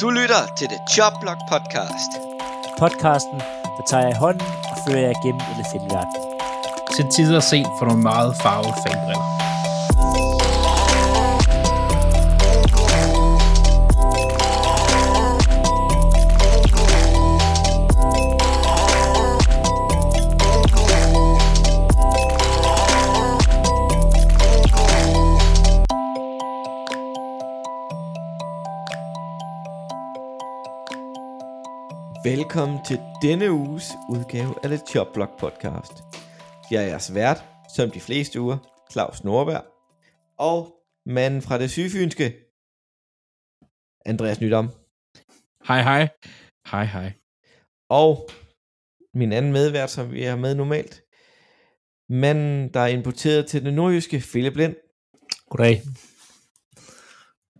Du lytter til The Chop Block Podcast. Podcasten, der tager jeg i hånden og fører jer igennem NFL-verdenen. Til tider set for nogle meget farvede fanbriller. Velkommen til denne uges udgave af The Chop Block Podcast. Jeg er jeres vært, som de fleste uger, Claus Norberg, og manden fra det sygefynske, Andreas Nydom, Hej, hej. Hej, hej. og min anden medvært, som vi har med normalt, manden, der er importeret til det nordjyske, Philip Lind. Goddag.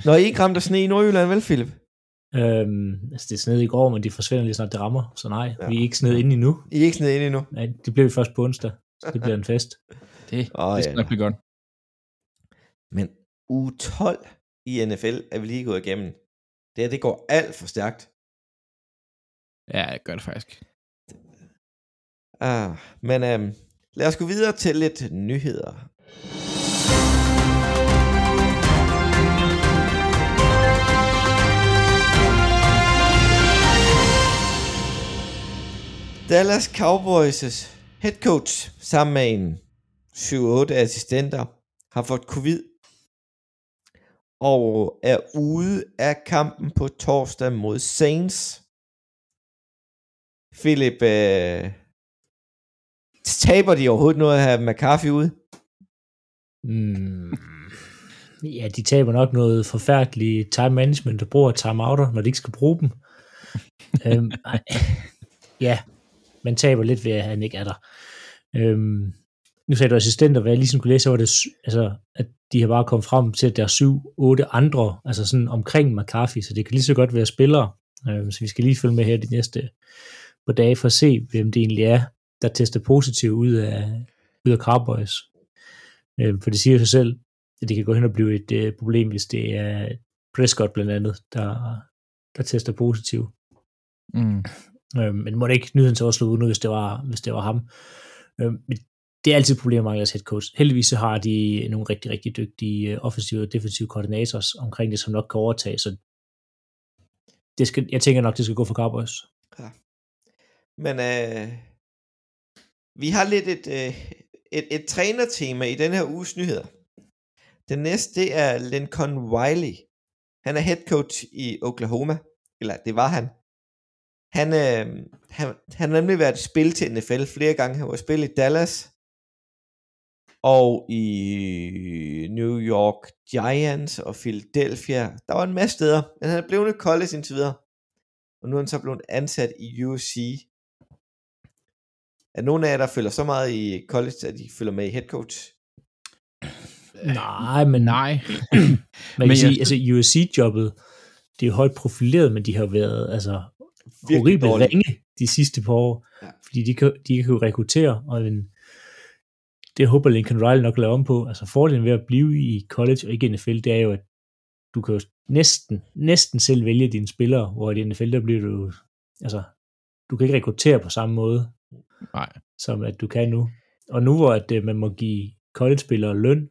Når I ikke ramte af sne i Nordjylland, vel Philip? Øhm, altså det er sned i går, men de forsvinder lige snart det rammer, så nej, Ja. vi er ikke sned inde endnu. I er ikke sned ind endnu. Nej, det bliver vi først på onsdag, så det bliver en fest. Det, Åh, det skal ja. nok blive godt. Men uge 12 i NFL er vi lige gået igennem. Det her, det går alt for stærkt. Ja, jeg gør det faktisk. Ah, men øhm, lad os gå videre til lidt nyheder. Dallas Cowboys' head coach sammen med en 7-8 assistenter har fået covid og er ude af kampen på torsdag mod Saints. Philip, øh, taber de overhovedet noget at have McCarthy ude? Mm. Ja, de taber nok noget forfærdeligt time management og bruger timeouter, når de ikke skal bruge dem. øhm, ja, man taber lidt ved, at han ikke er der. Øhm, nu sagde du assistenter, hvad jeg ligesom kunne læse, så var det, altså, at de har bare kommet frem til, at der er syv, otte andre, altså sådan omkring McCarthy, så det kan lige så godt være spillere. Øhm, så vi skal lige følge med her de næste på dage for at se, hvem det egentlig er, der tester positivt ud af, ud af Cowboys. Øhm, for det siger sig selv, at det kan gå hen og blive et øh, problem, hvis det er Prescott blandt andet, der, der tester positivt. Mm. Øh, men må det ikke nyheden så også slå ud nu, hvis det var, hvis det var ham. Øh, men det er altid et problem at mangle head coach. Heldigvis så har de nogle rigtig, rigtig dygtige øh, offensive og defensive koordinators omkring det, som nok kan overtage, så det skal, jeg tænker nok, det skal gå for Cowboys. Ja. Men øh, vi har lidt et, øh, et, et trænertema i den her uges nyheder. Den næste, det er Lincoln Wiley. Han er head coach i Oklahoma. Eller det var han. Han, øh, han, han har nemlig været i spil til NFL flere gange. Han var i spil i Dallas. Og i New York Giants og Philadelphia. Der var en masse steder. Men han er blevet i college indtil videre. Og nu er han så blevet ansat i USC. Er nogen af jer, der følger så meget i college, at de følger med i head coach? Nej, men Nej. man kan Men sige, jeg- altså USC-jobbet, det er jo højt profileret, men de har været altså, horribelt ringe de sidste par år, Ja. fordi de kan, de kan jo rekruttere, og en, det håber Lincoln Riley nok lave om på. Altså fordelen ved at blive i college og ikke i NFL, det er jo, at du kan jo næsten, næsten selv vælge dine spillere, hvor i NFL, der bliver du, altså, du kan ikke rekruttere på samme måde, Nej. som at du kan nu. Og nu hvor at, øh, man må give college-spillere løn,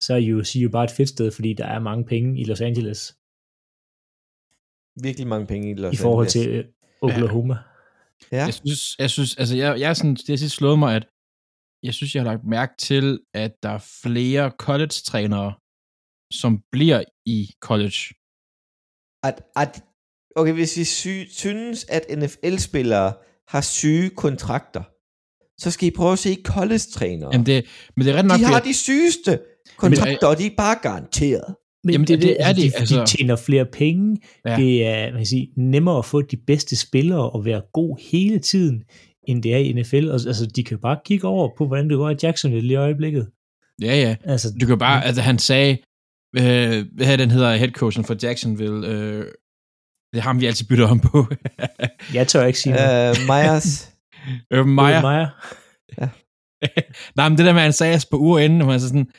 så er USC jo bare et fedt sted, fordi der er mange penge i Los Angeles Virkelig mange penge i Los i forhold Angeles. til øh, Oklahoma. Ja, Jeg synes, jeg synes, altså jeg, jeg er sådan, det har sidst slået mig, at jeg synes, jeg har lagt mærke til, at der er flere college-trænere, som bliver i college. at, at, okay, hvis vi sy- synes, at NFL-spillere har syge kontrakter, så skal I prøve at se college-trænere. Jamen det, men det er ret nok, de har fordi- de sygeste kontrakter, og de er bare garanteret. Men Jamen, det, det det, er altså, de, de, altså. de tjener flere penge. Ja. Ja. Det er man kan sige, nemmere at få de bedste spillere og være god hele tiden, end det er i NFL. Altså, de kan bare kigge over på, hvordan det går i Jacksonville i øjeblikket. Ja, ja. Altså, Du kan bare, altså han sagde, øh, hvad den hedder, headcoachen for Jacksonville, øh, det har vi altid byttet om på. jeg tør ikke sige noget. Uh, Myers. øh, Meyer. Meyer. Nej, men det der med, at han sagde os på uger inden, hvor han så sådan,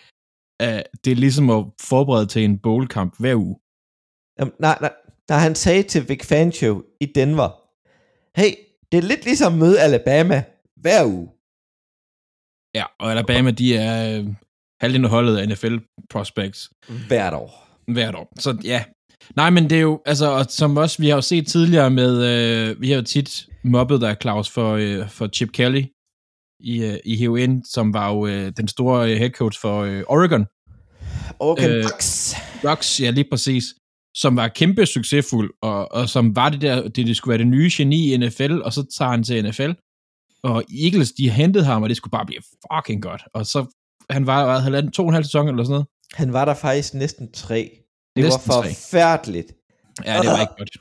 øh, det er ligesom at forberede til en bowl-kamp hver uge. Jamen, nej, nej. da han sagde til Vic Fangio i Denver, hey, det er lidt ligesom at møde Alabama hver uge. Ja, og Alabama, de er øh, halvdelen af holdet af NFL prospects Hvert år. hvert år. Så ja. Nej, men det er jo, altså, og som også, vi har jo set tidligere med, øh, vi har jo tit mobbet der, Claus, for, øh, for Chip Kelly i, øh, i HUN, som var jo øh, den store øh, head coach for øh, Oregon. Oregon Øh, Ducks. Ducks, ja, lige præcis, som var kæmpe succesfuld, og, og som var det der, det, det skulle være det nye geni i NFL, og så tager han til NFL, og Eagles, de hentede ham, og det skulle bare blive fucking godt, og så, han var, var halvanden, to og en halv sæson eller sådan noget. Han var der faktisk næsten tre. Det Næsten var tre. forfærdeligt. Ja, det var ikke godt.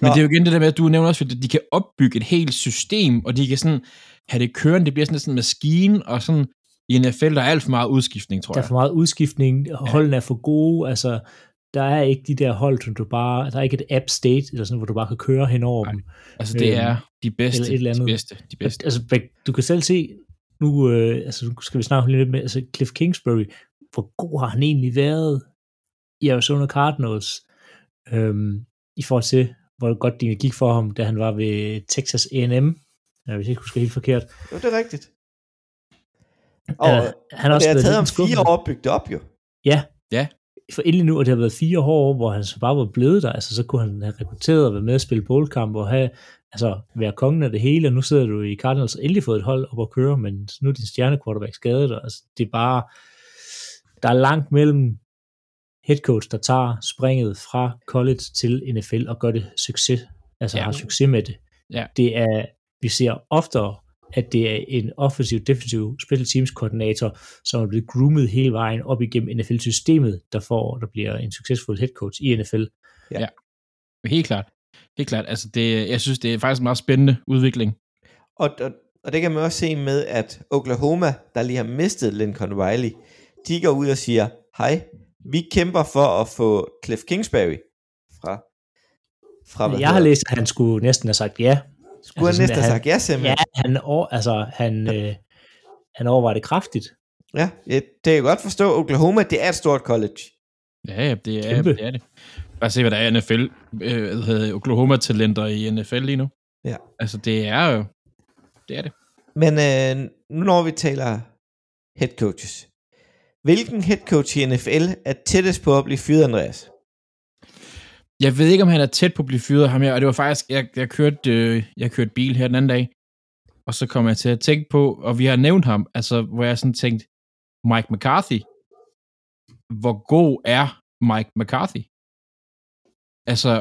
Men Nå. det er jo igen det der med, at du nævner også, at de kan opbygge et helt system, og de kan sådan have det kørende, det bliver sådan sådan en maskine, og sådan i NFL, der er alt for meget udskiftning, tror Der er jeg. for meget udskiftning, holdene er for gode, altså der er ikke de der hold, som du bare, der er ikke et app state, eller sådan, hvor du bare kan køre hen over Nej. dem. Altså, det Øhm, er de bedste, eller et eller de andet. bedste, de bedste. Altså, du kan selv se, nu, øh, altså, nu skal vi snakke lidt med, altså Cliff Kingsbury, hvor god har han egentlig været i Arizona Cardinals, øhm, i forhold til, hvor godt det gik for ham, da han var ved Texas A&M, ja, hvis jeg ikke husker helt forkert. Jo, det er rigtigt. Og, Ja, han har og også det har været taget ham fire år at bygge det op, jo. for endelig nu, og det har været fire år, hvor han så bare var blevet der, altså så kunne han have rekrutteret og være med at spille boldkamp og have, altså være kongen af det hele, og nu sidder du i Cardinals og endelig fået et hold op at køre, men nu er din stjerne quarterback skadet, og altså det er bare, der er langt mellem head coach, der tager springet fra college til NFL og gør det succes, altså Ja. ja. har succes med det. Ja. Det er, vi ser oftere, at det er en offensiv, defensiv special teams koordinator, som er blevet groomet hele vejen op igennem NFL-systemet, der får, der bliver en succesfuld head coach i NFL. Helt klart. Helt klart. Altså, det, jeg synes, det er faktisk en meget spændende udvikling. Og, og, og det kan man også se med, at Oklahoma, der lige har mistet Lincoln Riley, de går ud og siger, hej, vi kæmper for at få Cliff Kingsbury fra, fra hvad Jeg har læst, at han skulle næsten have sagt ja. Skulle altså han næsten have sagt ja, simpelthen? Ja, han, over, altså, han, øh, han overvejer det kraftigt. Ja, det kan jeg godt forstå. Oklahoma, det er et stort college. Ja, ja, det er, Kæmpe. det er det. Bare se, hvad der er i NFL. Øh, Oklahoma-talenter i NFL lige nu. Ja. Altså, det er jo... Det er det. Men øh, nu når vi taler head coaches. Hvilken head coach i NFL er tættest på at blive fyret, Andreas? Jeg ved ikke, om han er tæt på at blive fyret ham her, og det var faktisk, jeg, jeg, kørte, øh, jeg kørte bil her den anden dag, og så kom jeg til at tænke på, og vi har nævnt ham, altså, hvor jeg sådan tænkte, Mike McCarthy, hvor god er Mike McCarthy? Altså,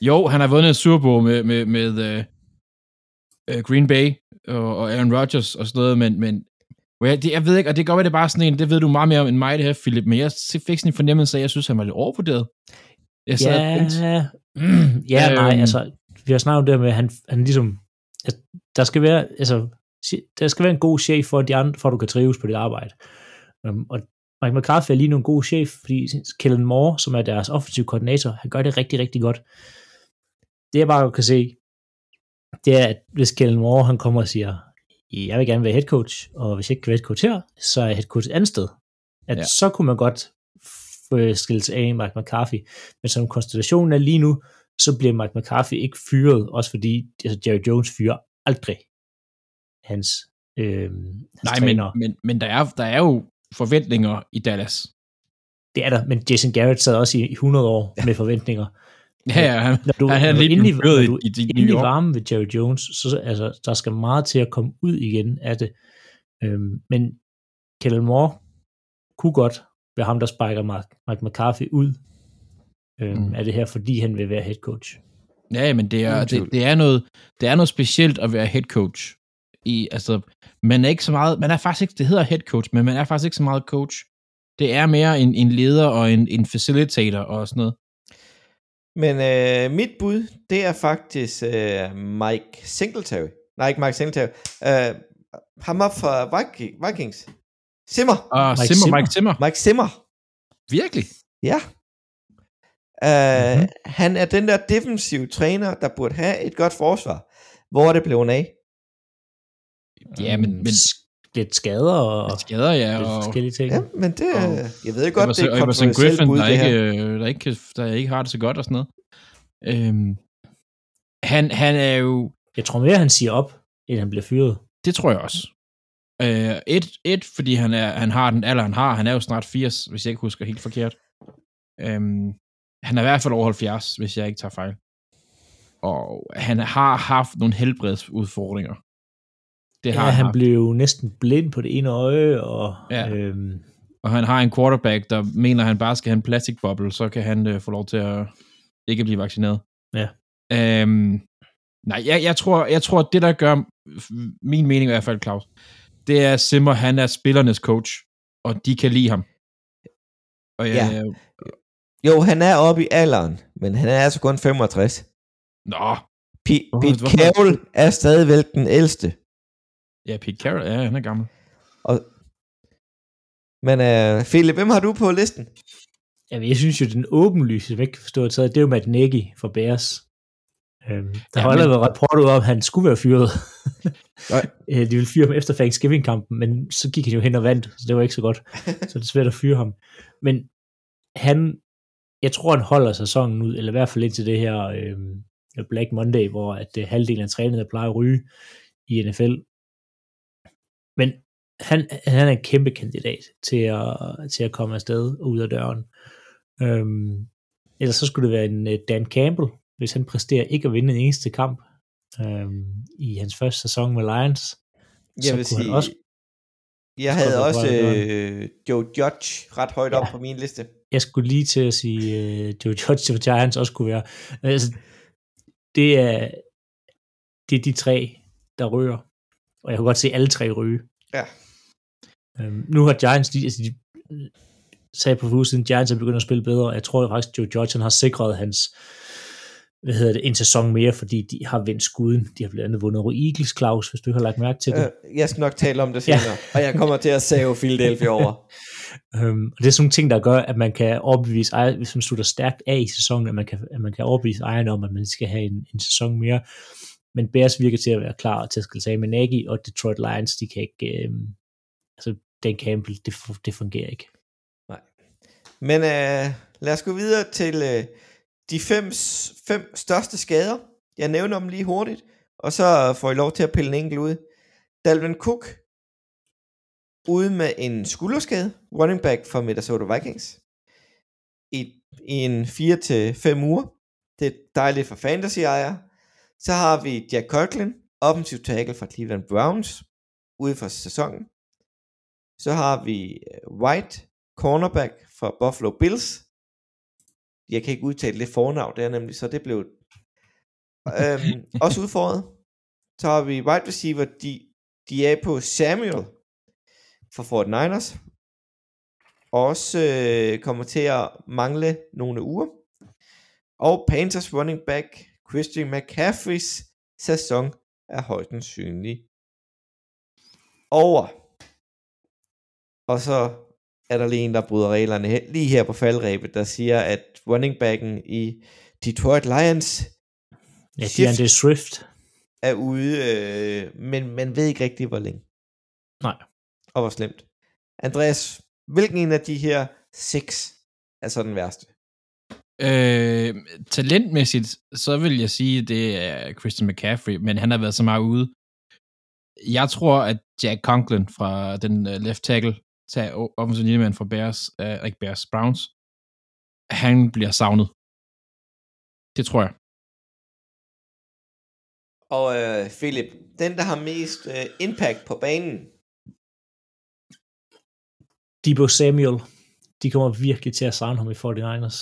jo, han har vundet en Super Bowl med, med, med uh, uh, Green Bay og, og Aaron Rodgers og sådan noget, men, men hvor jeg, det, jeg ved ikke, og det kan godt være, det er bare sådan en, det ved du meget mere om end mig, det her, Philip, men jeg fik sådan en fornemmelse af, at jeg synes, han var lidt overvurderet. Jeg sad Ja, mm, ja Øhm. nej, altså, vi har snakket om det med, at han, han ligesom, at der skal være, altså, der skal være en god chef for, at de andre, for at du kan trives på dit arbejde. Um, og Mike McCarthy er lige nu en god chef, fordi Kellen Moore, som er deres offensiv koordinator, han gør det rigtig, rigtig godt. Det jeg bare kan se, det er, at hvis Kellen Moore, han kommer og siger, jeg vil gerne være head coach, og hvis jeg ikke kan være head coach her, så er jeg head coach et andet sted. At ja. så kunne man godt f- skille sig af Mike McCarthy. Men som konstellationen er lige nu, så bliver Mike McCarthy ikke fyret, også fordi altså Jerry Jones fyrer aldrig hans, øh, hans Nej, men, træner. men, men der, er, der er jo forventninger i Dallas. Det er der, men Jason Garrett sad også i, i 100 år ja. med forventninger. Ja, ja, han, Når du, han er lidt endelig, når i, du i, i New endelig varme ved Jerry Jones, så så- altså, der skal meget til at komme ud igen af det. Øhm, men Kellen Moore kunne godt være ham, der sprækker Mark, Mark McCarthy ud øhm, Mm. af det her, fordi han vil være head coach. Ja, men det er, det, det, er noget, det er noget specielt at være head coach. I, altså, man er ikke så meget, man er faktisk ikke, det hedder head coach, men man er faktisk ikke så meget coach. Det er mere en, en leder og en, en facilitator og sådan noget. Men øh, mit bud, det er faktisk øh, Mike Singletary. Nej, ikke Mike Singletary. Øh, ham op fra Viking- Vikings. Simmer. Og Mike Simmer, Zimmer. Mike Zimmer. Mike Simmer. Virkelig? Ja. Øh, Mhm. Han er den der defensive træner, der burde have et godt forsvar. Hvor er det blevet af? Ja, men, men lidt skader og Lidt skader, ja. lidt Og, forskellige ting. Ja, men det, Og- jeg ved godt, det er kontroversielt Griffin, bud, der det her. ikke, øh, der, ikke, der ikke har det så godt og sådan noget. Øhm, han, han er jo, Jeg tror mere, han siger op, end han bliver fyret. det tror jeg også. Øh, et, et, fordi han, er, han har den alder, han har. Han er jo snart 80, hvis jeg ikke husker helt forkert. Øhm, han er i hvert fald over 70, hvis jeg ikke tager fejl. Og han har haft nogle helbredsudfordringer. Det Ja, har han haft. blev næsten blind på det ene øje, og Ja. øhm, Og han har en quarterback, der mener, at han bare skal have en plastikboble, så kan han øh, få lov til at ikke blive vaccineret. Ja. Øhm, nej, jeg, jeg, tror, jeg tror, at det, der gør min mening i hvert fald, Claus, det er, at Simmer, han er spillernes coach, og de kan lide ham. Og jeg, Ja. Jo, han er oppe i alderen, men han er altså kun 65. Nå, P- Hvorfor- Pete Carroll er stadigvæk den ældste. ja, Pete Carroll, ja, han er gammel. Og, men uh, Philip, hvem har du på listen? jamen, jeg synes jo, den åbenlyse, som jeg ikke kan forstå, at det er jo Matt Nagy for Bears. Øhm, der Ja, har men- allerede været rapport ud om, at han skulle være fyret. Nej. Øh, De ville fyre ham efter Thanksgiving-kampen, men så gik han jo hen og vandt, så det var ikke så godt. så det er svært at fyre ham. Men han, jeg tror, han holder sæsonen ud, eller i hvert fald indtil det her øh, Black Monday, hvor at øh, halvdelen af trænerne plejer at ryge i NFL. Men han, han er en kæmpe kandidat til at, til at komme afsted og ud af døren. Øhm, ellers så skulle det være en øh, Dan Campbell, hvis han præsterer ikke at vinde en eneste kamp øhm, i hans første sæson med Lions. Jeg så vil kunne han sige, også jeg havde også øh, Joe Judge ret højt Ja. op på min liste. jeg skulle lige til at sige, uh, Joe Judge og Giants også kunne være. Altså, det er, det er de tre, der rører. Og jeg kunne godt se alle tre ryge. Ja. Øhm, nu har Giants, de, altså de sagde på siden, Giants er begyndt at spille bedre, og jeg tror faktisk, Joe Judge han har sikret hans hvad hedder det, en sæson mere, fordi de har vendt skuden. De har blandt andet vundet over Eagles, Claus, hvis du har lagt mærke til det. Øh, jeg skal nok tale om det Ja. senere, og jeg kommer til at save Philadelphia over. Øhm, og det er sådan nogle ting, der gør, at man kan overbevise, ejer- hvis man slutter stærkt af i sæsonen, at man kan, at man kan overbevise ejerne om, at man skal have en, en sæson mere. Men Bears virker til at være klar til at skal tage med Nagy, og Detroit Lions, de kan ikke, øhm, altså Dan Campbell, det, det fungerer ikke. Men øh, lad os gå videre til øh, de fem, fem største skader. Jeg nævner dem lige hurtigt, og så får I lov til at pille en enkelt ud. Dalvin Cook, ude med en skulderskade, running back for Minnesota Vikings, i, i en 4-5 uger. Det er dejligt for fantasy-ejere. Så har vi Jack Kirkland, offensiv tackle fra Cleveland Browns, ude for sæsonen. Så har vi øh, White, cornerback fra Buffalo Bills. Jeg kan ikke udtale det fornavn, det er nemlig, så det blev øhm, også udfordret. Så har vi wide receiver, de, de er på Samuel fra Fort Niners. Også øh, kommer til at mangle nogle uger. Og Panthers running back Christian McCaffreys sæson er højst sandsynlig over. Og så er der lige en, der bryder reglerne lige her på faldrebet, der siger, at running backen i Detroit Lions Ja, Shift. DeAndre Swift, er ude, øh, men man ved ikke rigtig, hvor længe. Nej. Og hvor slemt. Andreas, hvilken en af de her seks er så den værste? Øh, talentmæssigt, så vil jeg sige, at det er Christian McCaffrey, men han har været så meget ude. Jeg tror, at Jack Conklin fra den uh, left tackle, til offensiv linjemand fra Bears, uh, ikke Bears, Browns, han bliver savnet. Det tror jeg. Og øh, Philip, den der har mest øh, impact på banen, Debo Samuel, de kommer virkelig til at savne ham i 49ers.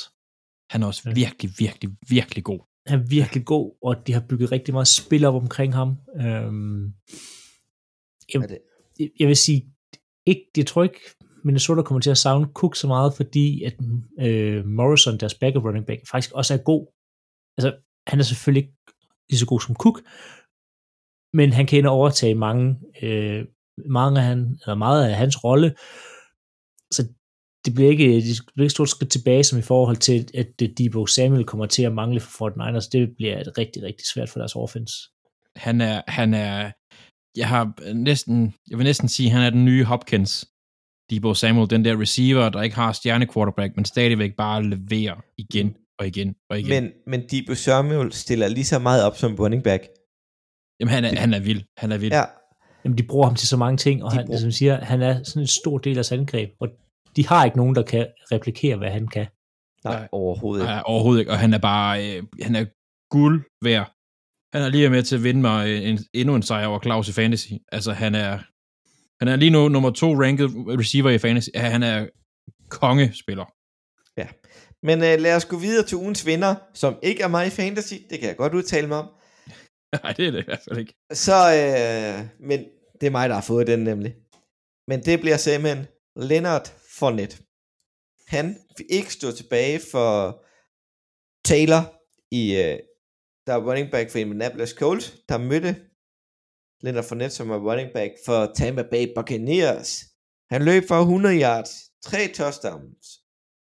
Han er også virkelig, virkelig, virkelig god. Han er virkelig god, og de har bygget rigtig meget spil op omkring ham. Øhm, jeg, jeg vil sige, ikke, jeg tror ikke, Minnesota kommer til at savne Cook så meget, fordi at øh, Morrison, deres backup running back, faktisk også er god. Altså, han er selvfølgelig ikke lige så god som Cook, men han kan ind og overtage mange, øh, mange af han, eller meget af hans rolle, så det bliver ikke, øh, det bliver ikke stort skridt tilbage, som i forhold til, at Debo Samuel kommer til at mangle for Fort Niners. Det bliver et rigtig, rigtig svært for deres offense. Han er, han er, jeg har næsten, jeg vil næsten sige, at han er den nye Hopkins. Debo Samuel, den der receiver, der ikke har stjerne quarterback, men stadigvæk bare leverer igen og igen og igen. men, men Debo Samuel stiller lige så meget op som running back. Jamen, han er, han er vild. Han er vild. Ja, Jamen, de bruger ham til så mange ting, og De han, bruger- som siger, han er sådan en stor del af deres angreb, og de har ikke nogen, der kan replikere, hvad han kan. nej, Nej. overhovedet ikke. Nej, overhovedet ikke, og han er bare, øh, han er guld værd. Han er lige med til at vinde mig en, endnu en sejr over Claus i Fantasy. Altså, han er, han er lige nu nummer to ranked receiver i Fantasy. Ja, Han er kongespiller. Men øh, lad os gå videre til ugens vinder, som ikke er mig i fantasy. Det kan jeg godt udtale mig om. Nej, det er det i hvert fald ikke. Så, øh, men det er mig, der har fået den nemlig. Men det bliver simpelthen Leonard Fournette. Han vil ikke stå tilbage for Taylor, i, øh, der er running back for Indianapolis Colts, der mødte Leonard Fournette, som er running back for Tampa Bay Buccaneers. Han løb for 100 yards, 3 touchdowns,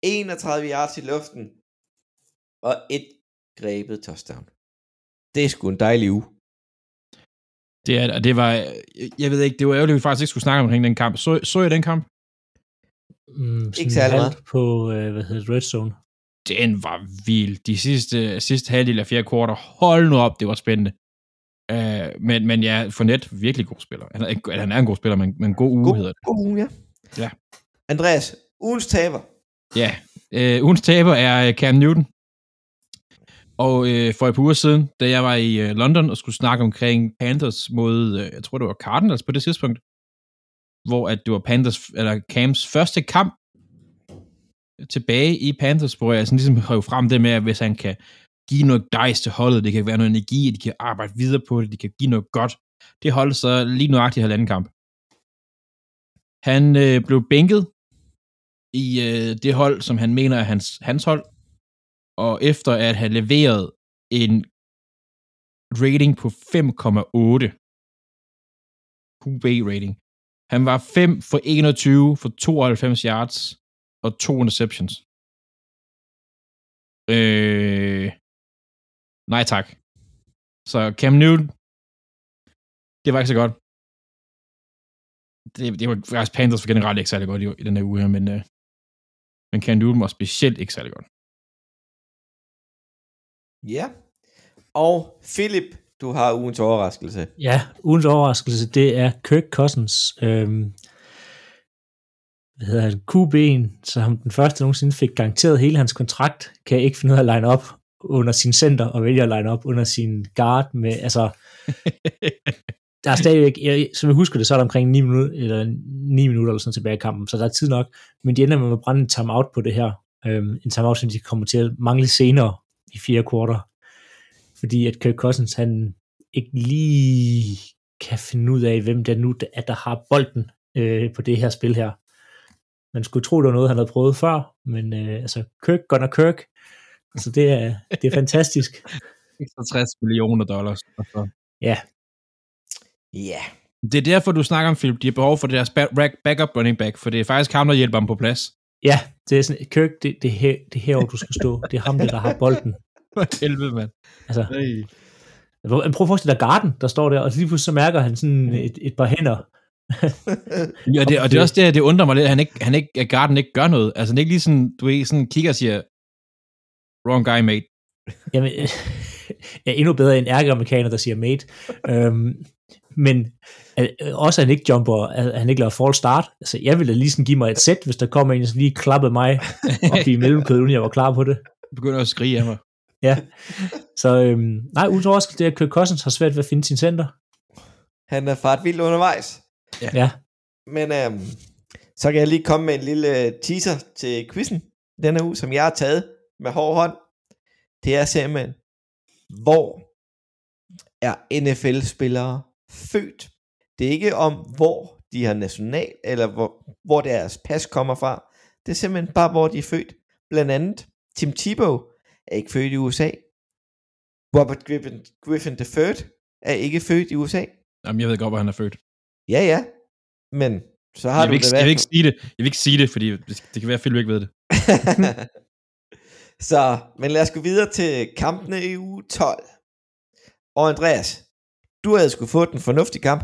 31 yards i luften, og et grebet touchdown. Det er sgu en dejlig uge. Det, er, og det var, jeg ved ikke, det var ærgerligt, at vi faktisk ikke skulle snakke omkring den kamp. Så, så jeg den kamp? Mm, sådan særlig meget. på, øh, hvad hedder det, Red Zone. Den var vild. De sidste, sidste halvdel af fjerde kvarter, hold nu op, det var spændende. Uh, men, men ja, Fournette, virkelig god spiller. Han er, han er en god spiller, men, men god uge God, hedder det. god uge, ja. Ja. Andreas, ugens taber. Ja, øh, ugens taber er øh, Cam Newton. Og øh, for et par uger siden, da jeg var i øh, London og skulle snakke omkring Panthers mod, øh, jeg tror det var Cardinals på det tidspunkt, hvor at det var Panthers, eller Cams første kamp tilbage i Panthers, hvor jeg sådan ligesom høj frem det med, at hvis han kan give noget gejst til holdet, det kan være noget energi, de kan arbejde videre på det, de kan give noget godt. Det holdt så lige nøjagtigt halvanden kamp. Han øh, blev bænket i øh, det hold, som han mener er hans, hans hold, og efter at have leveret en rating på 5,8 QB rating. Han var 5 for 21 for 92 yards og to interceptions. Øh, nej tak. Så Cam Newton, det var ikke så godt. Det, det var faktisk Panthers for generelt ikke særlig godt i, i den her uge her, men, øh, men Cam Newton var specielt ikke særlig godt. Ja. Og Philip, du har ugens overraskelse. Ja, ugens overraskelse, det er Kirk Cousins. Øhm, hvad hedder han? QB'en, som den første nogensinde fik garanteret hele hans kontrakt, kan ikke finde ud af at line op under sin center og vælge at line op under sin guard med, altså, der er stadigvæk, jeg, som jeg husker det, så er der omkring 9 minutter, eller 9 minutter eller sådan tilbage i kampen, så der er tid nok, men de ender med at brænde en timeout på det her, øhm, en timeout, som de kommer til at mangle senere i fire kvarter, fordi at Kirk Cousins, han ikke lige kan finde ud af, hvem det er nu, at der har bolden øh, på det her spil her. Man skulle tro, det var noget, han havde prøvet før, men øh, altså, Kirk Gunnar Kirk, altså det er, det er fantastisk. 60 millioner dollars. Altså. Ja, Ja. Det er derfor, du snakker om, Philip. De har behov for deres ba- back- backup running back, for det er faktisk ham, der hjælper ham på plads. ja, det er sådan, Kirk, det, det, er her, det er herovre, du skal stå. Det er ham, der, der har bolden. For helvede, mand. Altså. Hvor- Prøv at forestille dig Garden, der står der, og lige pludselig så mærker han sådan et, et par hænder. Ja, det, og det er også det, det undrer mig lidt, at han ikke, han ikke, at Garden ikke gør noget. Altså, han ikke lige sådan, du ved, sådan kigger og siger, wrong guy, mate. Jamen, ja, endnu bedre end ærkeamerikaner, der siger mate. øhm, men øh, også at han ikke jumper, at han ikke laver fall start. Altså, jeg ville da lige sådan give mig et sæt, hvis der kommer en, der lige klappede mig op i mellemkødet, uden jeg var klar på det. Begynder at skrige af mig. Ja. Så øhm, nej, uden overraskelse, det er, at Kirk Cousins har svært ved at finde sin center. Han er fart vildt undervejs. Ja, Men øhm, så kan jeg lige komme med en lille teaser til quizzen denne uge, som jeg har taget med hård hånd. Det er simpelthen, hvor er NFL-spillere født? Det er ikke om, hvor de har national, eller hvor, hvor deres pas kommer fra. Det er simpelthen bare, hvor de er født. Blandt andet, Tim Tebow er ikke født i USA. Robert Griffin, Griffin III er ikke født i USA. Jamen, jeg ved godt, hvor han er født. Ja, ja. Men så har Jeg du ikke, det jeg, vil ikke sige det. jeg vil ikke sige det, fordi det, det kan være, at Philip ikke ved det. så, men lad os gå videre til kampene i uge 12. Og Andreas, du havde skulle få den fornuftige kamp.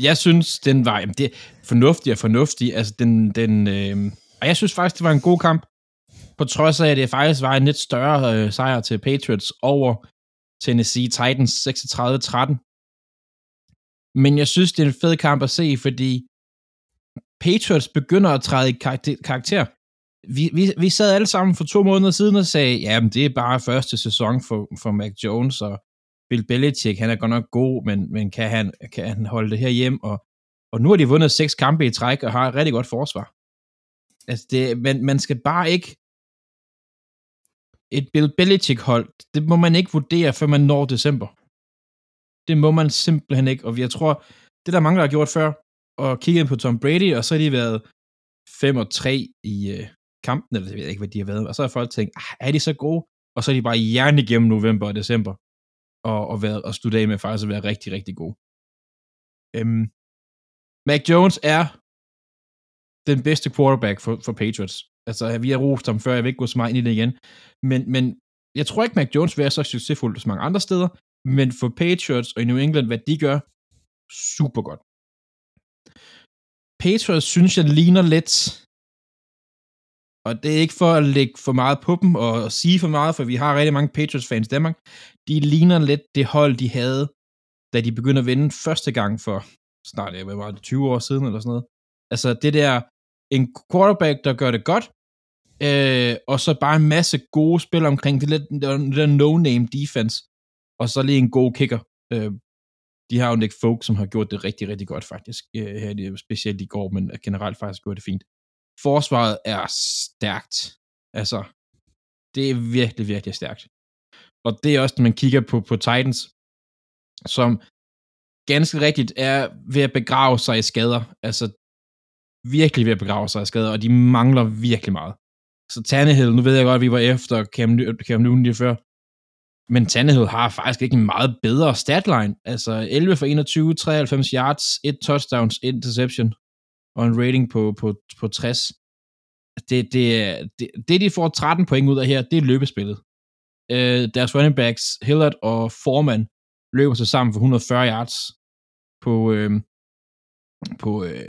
jeg synes, den var jamen, det er fornuftig og fornuftig. Altså, den, den, øh, og jeg synes faktisk, det var en god kamp. På trods af, at det faktisk var en lidt større øh, sejr til Patriots over Tennessee Titans 36-13. Men jeg synes, det er en fed kamp at se, fordi Patriots begynder at træde i karakter. Vi, vi, vi sad alle sammen for to måneder siden og sagde, jamen det er bare første sæson for, for Mac Jones, og Bill Belichick, han er godt nok god, men, men kan, han, kan han holde det her hjem? Og, og nu har de vundet seks kampe i træk og har et rigtig godt forsvar. Altså det, man, man skal bare ikke et Bill Belichick-hold, det må man ikke vurdere, før man når december. Det må man simpelthen ikke, og jeg tror, det der mange, der har gjort før, og kigget på Tom Brady, og så har de været 5 og 3 i øh, kampen, eller jeg ved ikke, hvad de har været, og så har folk tænkt, ah, er de så gode? Og så er de bare hjerne igennem november og december, og, og, været, og slutte af med faktisk at være rigtig, rigtig gode. Øhm, Mac Jones er den bedste quarterback for, for Patriots. Altså, vi har rost ham før, jeg vil ikke gå så meget ind i det igen. Men, men jeg tror ikke, Mac Jones vil være så succesfuld som mange andre steder, men for Patriots og i New England, hvad de gør, super godt. Patriots synes jeg ligner lidt, og det er ikke for at lægge for meget på dem og sige for meget, for vi har rigtig mange Patriots-fans i Danmark, de ligner lidt det hold, de havde, da de begyndte at vinde første gang for snart, jeg var det 20 år siden eller sådan noget. Altså det der, en quarterback, der gør det godt, øh, og så bare en masse gode spil omkring det, lidt, det der no-name defense, og så lige en god kicker. Øh, de har jo Nick Folk, som har gjort det rigtig, rigtig godt faktisk, øh, her, specielt i går, men generelt faktisk gjort det fint. Forsvaret er stærkt. Altså, det er virkelig, virkelig stærkt. Og det er også, når man kigger på, på Titans, som ganske rigtigt er ved at begrave sig i skader. Altså, virkelig ved at begrave sig i skader, og de mangler virkelig meget. Så Tannehill, nu ved jeg godt, at vi var efter Cam, Cam Newton lige før, men Tannehill har faktisk ikke en meget bedre statline. Altså 11 for 21, 93 yards, et touchdowns, et interception, og en rating på, på, på 60. Det, det, det, det, de får 13 point ud af her, det er løbespillet. Øh, deres running backs, Hillard og Foreman, løber sig sammen for 140 yards på, øh, på, øh,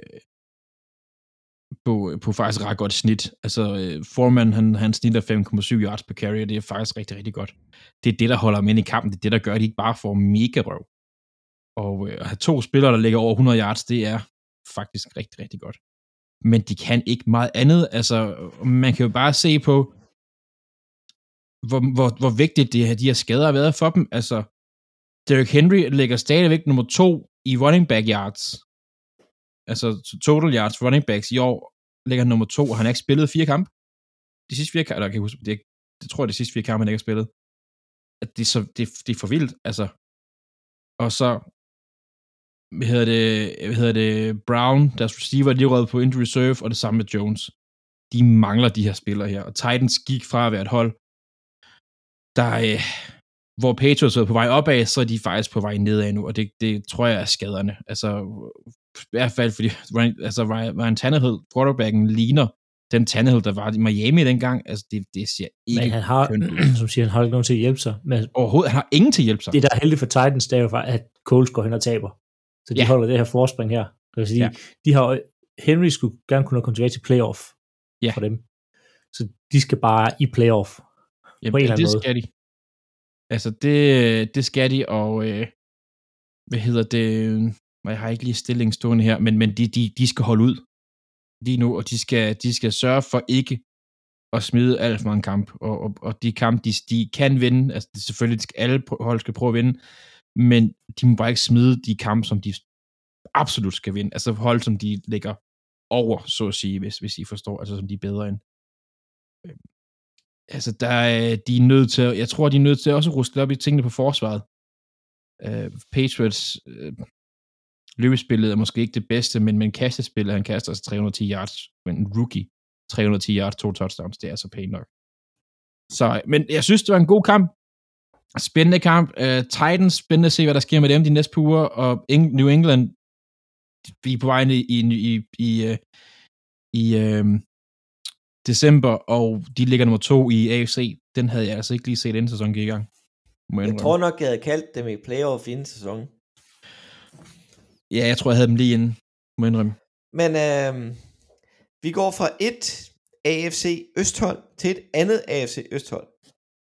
på, på faktisk ret godt snit. Altså, øh, Foreman, han, han snitter 5,7 yards per carry, og det er faktisk rigtig, rigtig godt. Det er det, der holder dem ind i kampen. Det er det, der gør, at de ikke bare får mega røv. Og øh, at have to spillere, der ligger over 100 yards, det er faktisk rigtig, rigtig godt. Men de kan ikke meget andet. Altså, man kan jo bare se på, hvor, hvor, hvor vigtigt det her, de her skader har været for dem. Altså, Derrick Henry ligger stadigvæk nummer to i running back yards altså total yards running backs i år, ligger nummer to, og han har ikke spillet fire kampe. De sidste fire kampe, eller jeg kan huske, det, er, det tror jeg, de sidste fire kampe, han ikke har spillet. At det, er så, det, det er for vildt, altså. Og så, hvad hedder det, hvad hedder det, Brown, deres receiver, de er på injury reserve, og det samme med Jones. De mangler de her spillere her, og Titans gik fra at være et hold, der, øh, hvor Patriots er på vej opad, så er de faktisk på vej nedad nu, og det, det tror jeg er skaderne. Altså, i hvert fald, fordi altså, Ryan Tannehill, quarterbacken, ligner den Tannehill, der var i Miami dengang. Altså, det, det ser ikke Men han har, som siger, han har ikke nogen til at hjælpe sig. Men Overhovedet, han har ingen til at hjælpe sig. Det, der er heldigt for Titans, det er jo at Coles går hen og taber. Så de ja. holder det her forspring her. Det vil sige, ja. de har, Henry skulle gerne kunne komme tilbage til playoff ja. for dem. Så de skal bare i playoff. Ja, på en eller anden det måde. skal de. Altså, det, det skal de, og øh, hvad hedder det, og jeg har ikke lige stillingen stående her, men, men de, de, de skal holde ud lige nu, og de skal, de skal sørge for ikke at smide alt for mange kamp, og, og, og de kampe, de, de kan vinde, altså det, selvfølgelig skal alle hold skal prøve at vinde, men de må bare ikke smide de kampe, som de absolut skal vinde, altså hold, som de ligger over, så at sige, hvis, hvis I forstår, altså som de er bedre end. Øhm, altså, der er, de er nødt til, jeg tror, de er nødt til også at ruste op i tingene på forsvaret. Uh, Patriots, uh, løbespillet er måske ikke det bedste, men, men kastespillet, han kaster sig 310 yards, men en rookie, 310 yards, to touchdowns, det er så pænt nok. Så, men jeg synes, det var en god kamp. Spændende kamp. Uh, Titans, spændende at se, hvad der sker med dem de næste par uger, og Eng- New England, vi er på vej i, i, i, i, uh, i uh, december, og de ligger nummer to i AFC. Den havde jeg altså ikke lige set, inden sæsonen gik i gang. jeg, jeg tror nok, jeg havde kaldt dem i playoff inden sæsonen. Ja, jeg tror, jeg havde dem lige inden, må jeg indrømme. Men øh, vi går fra et AFC Østhold til et andet AFC Østhold.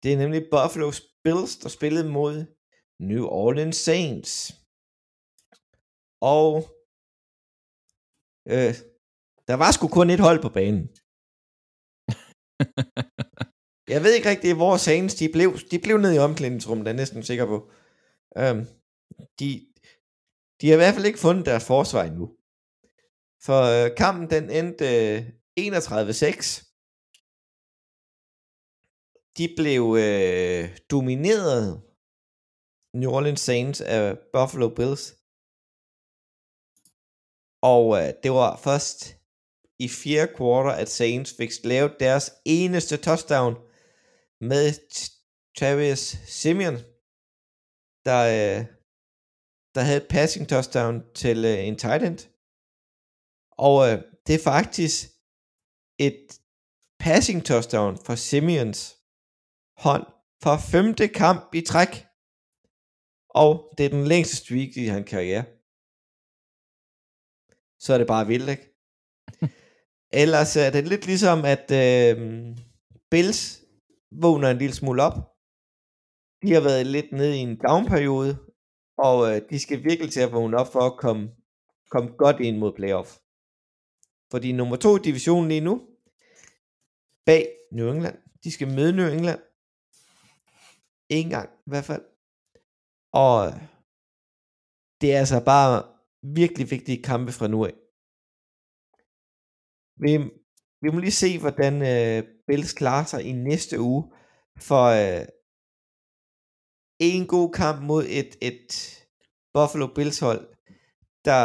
Det er nemlig Buffalo Bills, der spillede mod New Orleans Saints. Og øh, der var sgu kun et hold på banen. Jeg ved ikke rigtig, hvor Saints de blev. De blev nede i omklædningsrummet, der er jeg næsten sikker på. Um, de, de har i hvert fald ikke fundet deres forsvar endnu. For øh, kampen den endte øh, 31-6. De blev øh, domineret New Orleans Saints af Buffalo Bills. Og øh, det var først i fjerde kvartal, at Saints fik lavet deres eneste touchdown med Travis Simeon, der, øh, der havde et passing touchdown til øh, en tight end. Og øh, det er faktisk et passing touchdown for Simeons hånd for femte kamp i træk. Og det er den længste streak i hans karriere. Så er det bare vildt, ikke? Ellers er det lidt ligesom, at øh, Bills vågner en lille smule op. De har været lidt nede i en downperiode, og øh, de skal virkelig til at vågne op for at komme, komme godt ind mod playoff. Fordi nummer to i divisionen lige nu, bag New England, de skal møde New England. En gang i hvert fald. Og øh, det er altså bare virkelig vigtige kampe fra nu af. Vi, vi må lige se, hvordan øh, Bills klarer sig i næste uge. For øh, en god kamp mod et, et Buffalo Bills hold, der,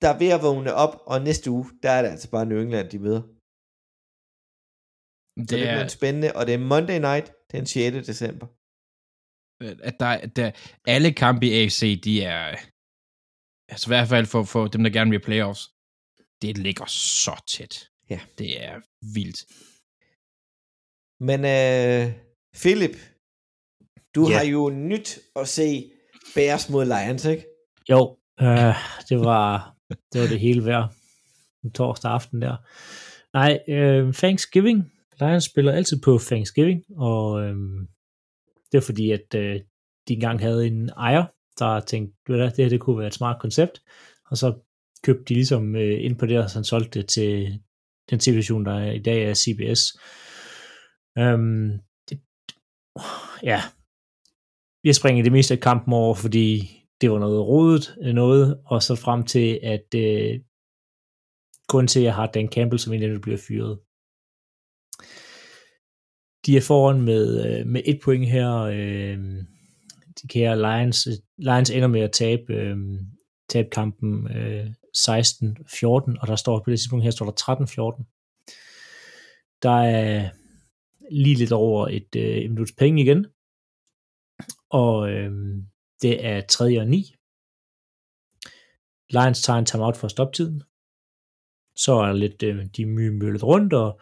der er ved at vågne op, og næste uge, der er det altså bare New England, de møder. Så det, det er spændende, og det er Monday night den 6. december. At der, der, alle kampe i AFC, de er, altså i hvert fald for, for dem, der gerne vil playoffs, det ligger så tæt. Ja. Det er vildt. Men øh, Philip, du Ja. har jo nyt at se Bears mod Lions, ikke? Jo, øh, det, var, det var det hele værd. En torsdag aften der. Nej, øh, Thanksgiving. Lions spiller altid på Thanksgiving, og øh, det er fordi, at øh, de engang havde en ejer, der tænkte, "Ved du det her det kunne være et smart koncept, og så købte de ligesom øh, ind på det, og så solgte det til den situation, der er i dag er CBS. Øhm, det, ja, jeg springer det meste af kampen over, fordi det var noget rodet noget, og så frem til, at øh, grund til, at jeg har Dan Campbell, som egentlig bliver fyret. De er foran med, øh, med et point her. Øh, de kære Lions, Lions ender med at tabe, øh, tabe kampen øh, 16-14, og der står på det tidspunkt her, står der 13-14. Der er lige lidt over et, øh, et minuts penge igen, og øh, det er 3. og 9. Lions tager en timeout for stoptiden. Så er der lidt, øh, de mye møllet rundt, og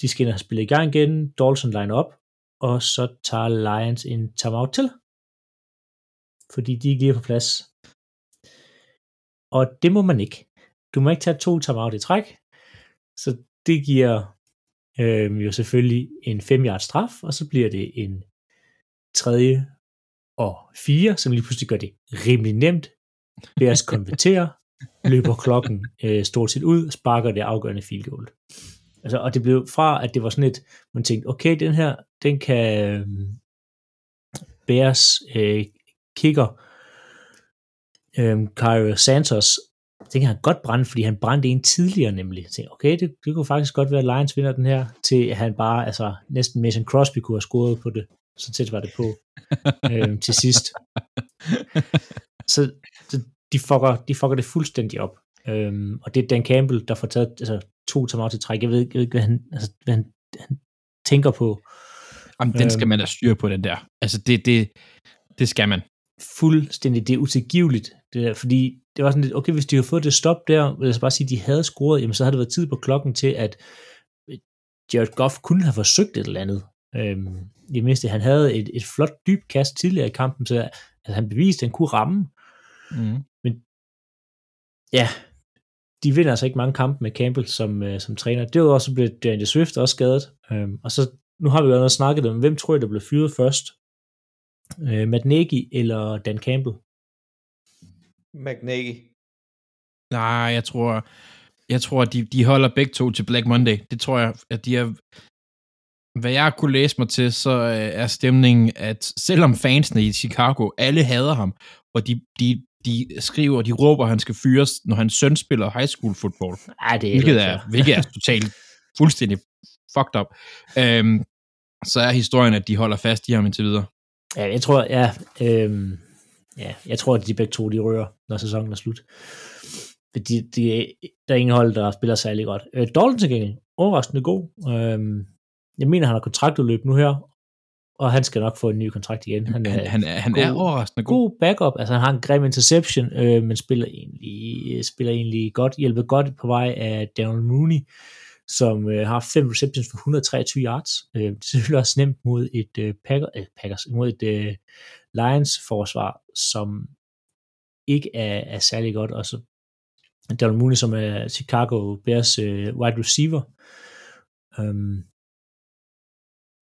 de skal ind og spille i gang igen. Dawson line op, og så tager Lions en timeout til. Fordi de ikke lige er på plads. Og det må man ikke. Du må ikke tage to timeout i træk. Så det giver øh, jo selvfølgelig en 5 yard straf, og så bliver det en tredje og fire, som lige pludselig gør det rimelig nemt. Ved at konvertere, løber klokken øh, stort set ud, sparker det afgørende field goal. Altså, og det blev fra, at det var sådan et, man tænkte, okay, den her, den kan øh, Bears øh, kigger øh, Kyrie Santos, den kan han godt brænde, fordi han brændte en tidligere nemlig. Jeg tænkte, okay, det, det kunne faktisk godt være, at Lions vinder den her, til at han bare, altså næsten Mason Crosby kunne have scoret på det. Så tæt var det på øh, til sidst. Så, så de, fucker, de fucker det fuldstændig op. Øhm, og det er Dan Campbell, der får taget altså, to timeout til træk. Jeg ved, jeg ved ikke, hvad han, altså, hvad han, han tænker på. Jamen, den skal Øhm. man da styre på, den der. Altså, det, det, det skal man. Fuldstændig, det er utilgiveligt. Det der, fordi det var sådan lidt, okay, hvis de havde fået det stop der, vil jeg så bare sige, at de havde scoret, jamen så havde det været tid på klokken til, at Jared Goff kunne have forsøgt et eller andet. Øhm, I det mindste, han havde et, et flot dybt kast tidligere i kampen, så altså, han beviste, at han kunne ramme, Mm. men ja, de vinder altså ikke mange kampe med Campbell som, øh, som træner. Det var også blevet Daniel Swift også skadet. Øhm, og så, nu har vi jo også snakket om, hvem tror jeg, der blev fyret først? Øh, Matt Nagy eller Dan Campbell? McNaghy. Nej, jeg tror, jeg tror, at de, de holder begge to til Black Monday. Det tror jeg, at de er... Hvad jeg kunne læse mig til, så øh, er stemningen, at selvom fansene i Chicago, alle hader ham, og de, de, de skriver, de råber, at han skal fyres, når hans søn spiller high school football. Ej, det er hvilket er, hvilket er totalt fuldstændig fucked up. Øhm, så er historien, at de holder fast i ham indtil videre. Ja, jeg tror, ja, øhm, ja, jeg tror, at de begge to, de rører, når sæsonen er slut. De, de, der er ingen hold, der spiller særlig godt. Øh, Dalton til gengæld, overraskende god. Øhm, jeg mener, han har kontraktudløb nu her, og han skal nok få en ny kontrakt igen. Han er, Han, han, er, han god- er overraskende god. god backup. Altså, han har en grim interception, øh, men spiller egentlig, spiller egentlig godt, hjælper godt på vej af Daniel Mooney, som øh, har fem receptions for 123 yards. Øh, det er selvfølgelig også nemt mod et øh, Packer, øh, Packers, mod et øh, Lions forsvar, som ikke er, er særlig godt. Og så Daniel Mooney, som er Chicago Bears øh, wide receiver. Um,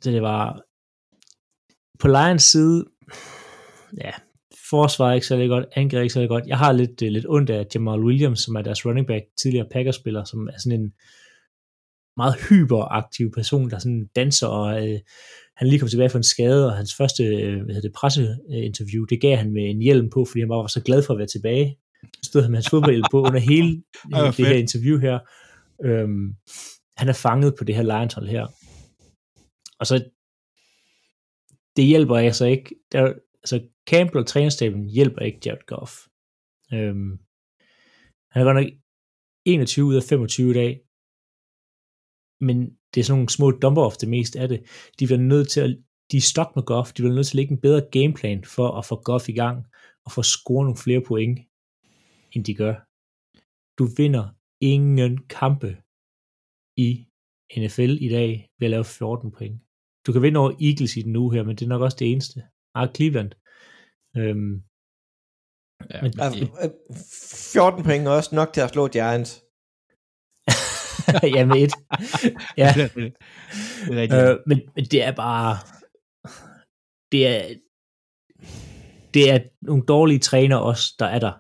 så det var på Lions side, ja, forsvar er ikke særlig godt, angreb er ikke særlig godt. Jeg har lidt, øh, lidt ondt af Jamal Williams, som er deres running back, tidligere Packers-spiller, som er sådan en meget hyperaktiv person, der sådan danser, og øh, han lige kommet tilbage fra en skade, og hans første øh, hvad det, presseinterview, det gav han med en hjelm på, fordi han bare var så glad for at være tilbage. Så stod han med hans fodboldhjelm på under hele hvor øh, det her interview her. Øhm, han er fanget på det her Lions-hold her. Og så det hjælper altså ikke. Der, altså Campbell og trænerstaben hjælper ikke Jared Goff. Øhm, han er godt nok 21 ud af 25 i dag, men det er sådan nogle små dumper of det mest af det. De bliver nødt til at, de er stok med Goff, de bliver nødt til at lægge en bedre gameplan for at få Goff i gang, og få score nogle flere point, end de gør. Du vinder ingen kampe i NFL i dag ved at lave 14 point. Du kan vinde over Eagles i den uge her, men det er nok også det eneste. Ah, Cleveland. Øhm, Ja, Men- Ja, øh, 14 point er også nok til at slå Giants. ja, med et. Ja, det øh, men, men det er bare... Det er... Det er nogle dårlige træner også, der er der.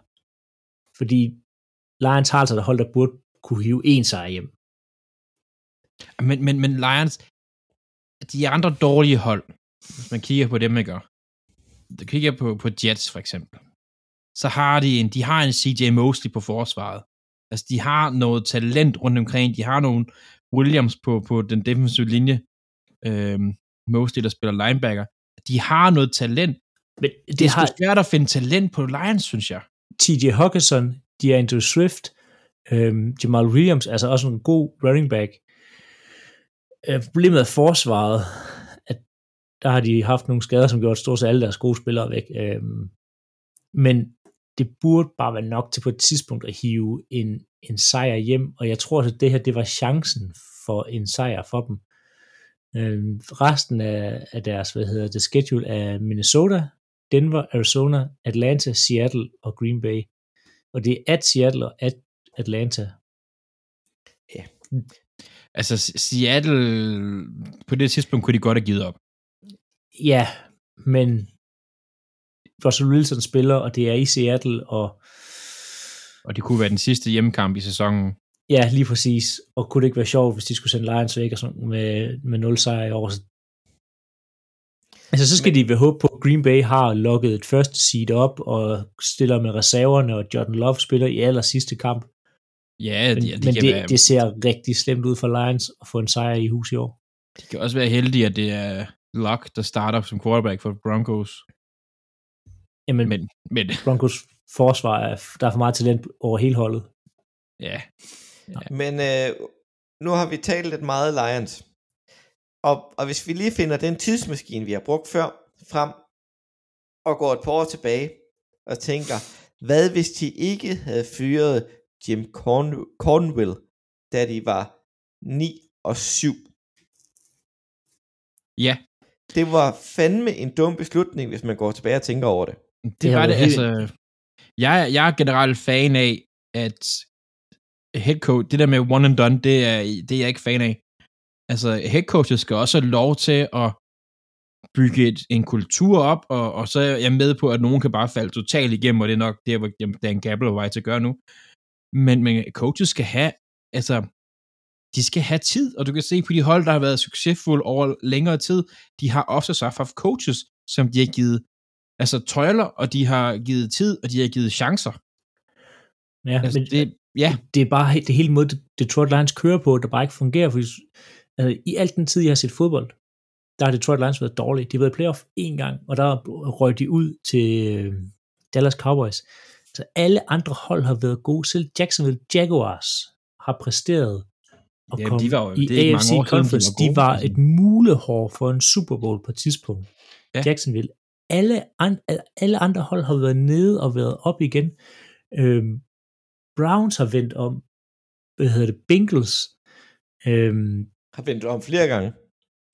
Fordi Lions har altså der hold, der burde kunne hive en sejr hjem. Men, men, men Lions, de andre dårlige hold, hvis man kigger på dem, ikke? Du kigger på, på Jets for eksempel, så har de en, de har en CJ Mosley på forsvaret. Altså, de har noget talent rundt omkring. De har nogle Williams på, på den defensive linje. Øhm, Mosley, der spiller linebacker. De har noget talent. Men Det, det er har svært at finde talent på Lions, synes jeg. TJ Hawkinson, DeAndre Swift, øhm, Jamal Williams, altså også en god running back. Øh, problemet er forsvaret, at der har de haft nogle skader, som gjort stort set alle deres gode spillere væk. Øhm, men det burde bare være nok til på et tidspunkt at hive en, en sejr hjem, og jeg tror, at det her det var chancen for en sejr for dem. Øhm, resten af, af deres, hvad hedder det, schedule er Minnesota, Denver, Arizona, Atlanta, Seattle og Green Bay. Og det er at Seattle og at Atlanta. Altså, Seattle, på det tidspunkt kunne de godt have givet op. Ja, men Russell Wilson spiller, og det er i Seattle, og Og det kunne være den sidste hjemmekamp i sæsonen. ja, lige præcis. Og kunne det ikke være sjovt, hvis de skulle sende Lions væk og sådan med, med 0 sejr i år. Så- Altså, så skal men, de ved håbe på, at Green Bay har lukket et første seed op, og stiller med reserverne, og Jordan Love spiller i aller sidste kamp. Ja, Men, de, det, de, men kan det, være, det ser rigtig slemt ud for Lions at få en sejr i hus i år. de kan også være heldige, at det er Luck, der starter som quarterback for Broncos. Jamen, Men, men Broncos forsvar, er, der er for meget talent over hele holdet. ja, Men øh, nu har vi talt lidt meget Lions. Og, og hvis vi lige finder den tidsmaskine, vi har brugt før, frem, og går et par år tilbage, og tænker, hvad hvis de ikke havde fyret Jim Corn- Cornwell, da de var 9 og 7? ja Det var fandme en dum beslutning, hvis man går tilbage og tænker over det. det, Det var det. helt- Altså, jeg, jeg er generelt fan af, at head coach, det der med one and done, det er, det er jeg ikke fan af. Altså, head coaches skal også have lov til at bygge et, en kultur op, og, og så er jeg med på, at nogen kan bare falde totalt igennem, og det er nok det, hvor Dan Gabel er vej til at gøre nu. Men, men coaches skal have, altså, de skal have tid, og du kan se på de hold, der har været succesfulde over længere tid, de har også så haft coaches, som de har givet altså tøjler, og de har givet tid, og de har givet chancer. Ja, Altså, men det, ja, det er bare det hele måde, Detroit Lions kører på, der bare ikke fungerer, fordi altså, i al den tid, jeg har set fodbold, der har Detroit Lions været dårlige. De har været i playoff én gang, og der røg de ud til øh, Dallas Cowboys. Så alle andre hold har været gode. Selv Jacksonville Jaguars har præsteret og Jamen, kom de var jo- i det er AFC mange år siden, de Conference. var De gode, var altså. et mulehår for en Super Bowl på et tidspunkt. Ja. Jacksonville. Alle, an, alle andre hold har været nede og været op igen. Øhm, Browns har vendt om. Hvad hedder det? Bengals. Øhm, Har vendt om flere gange.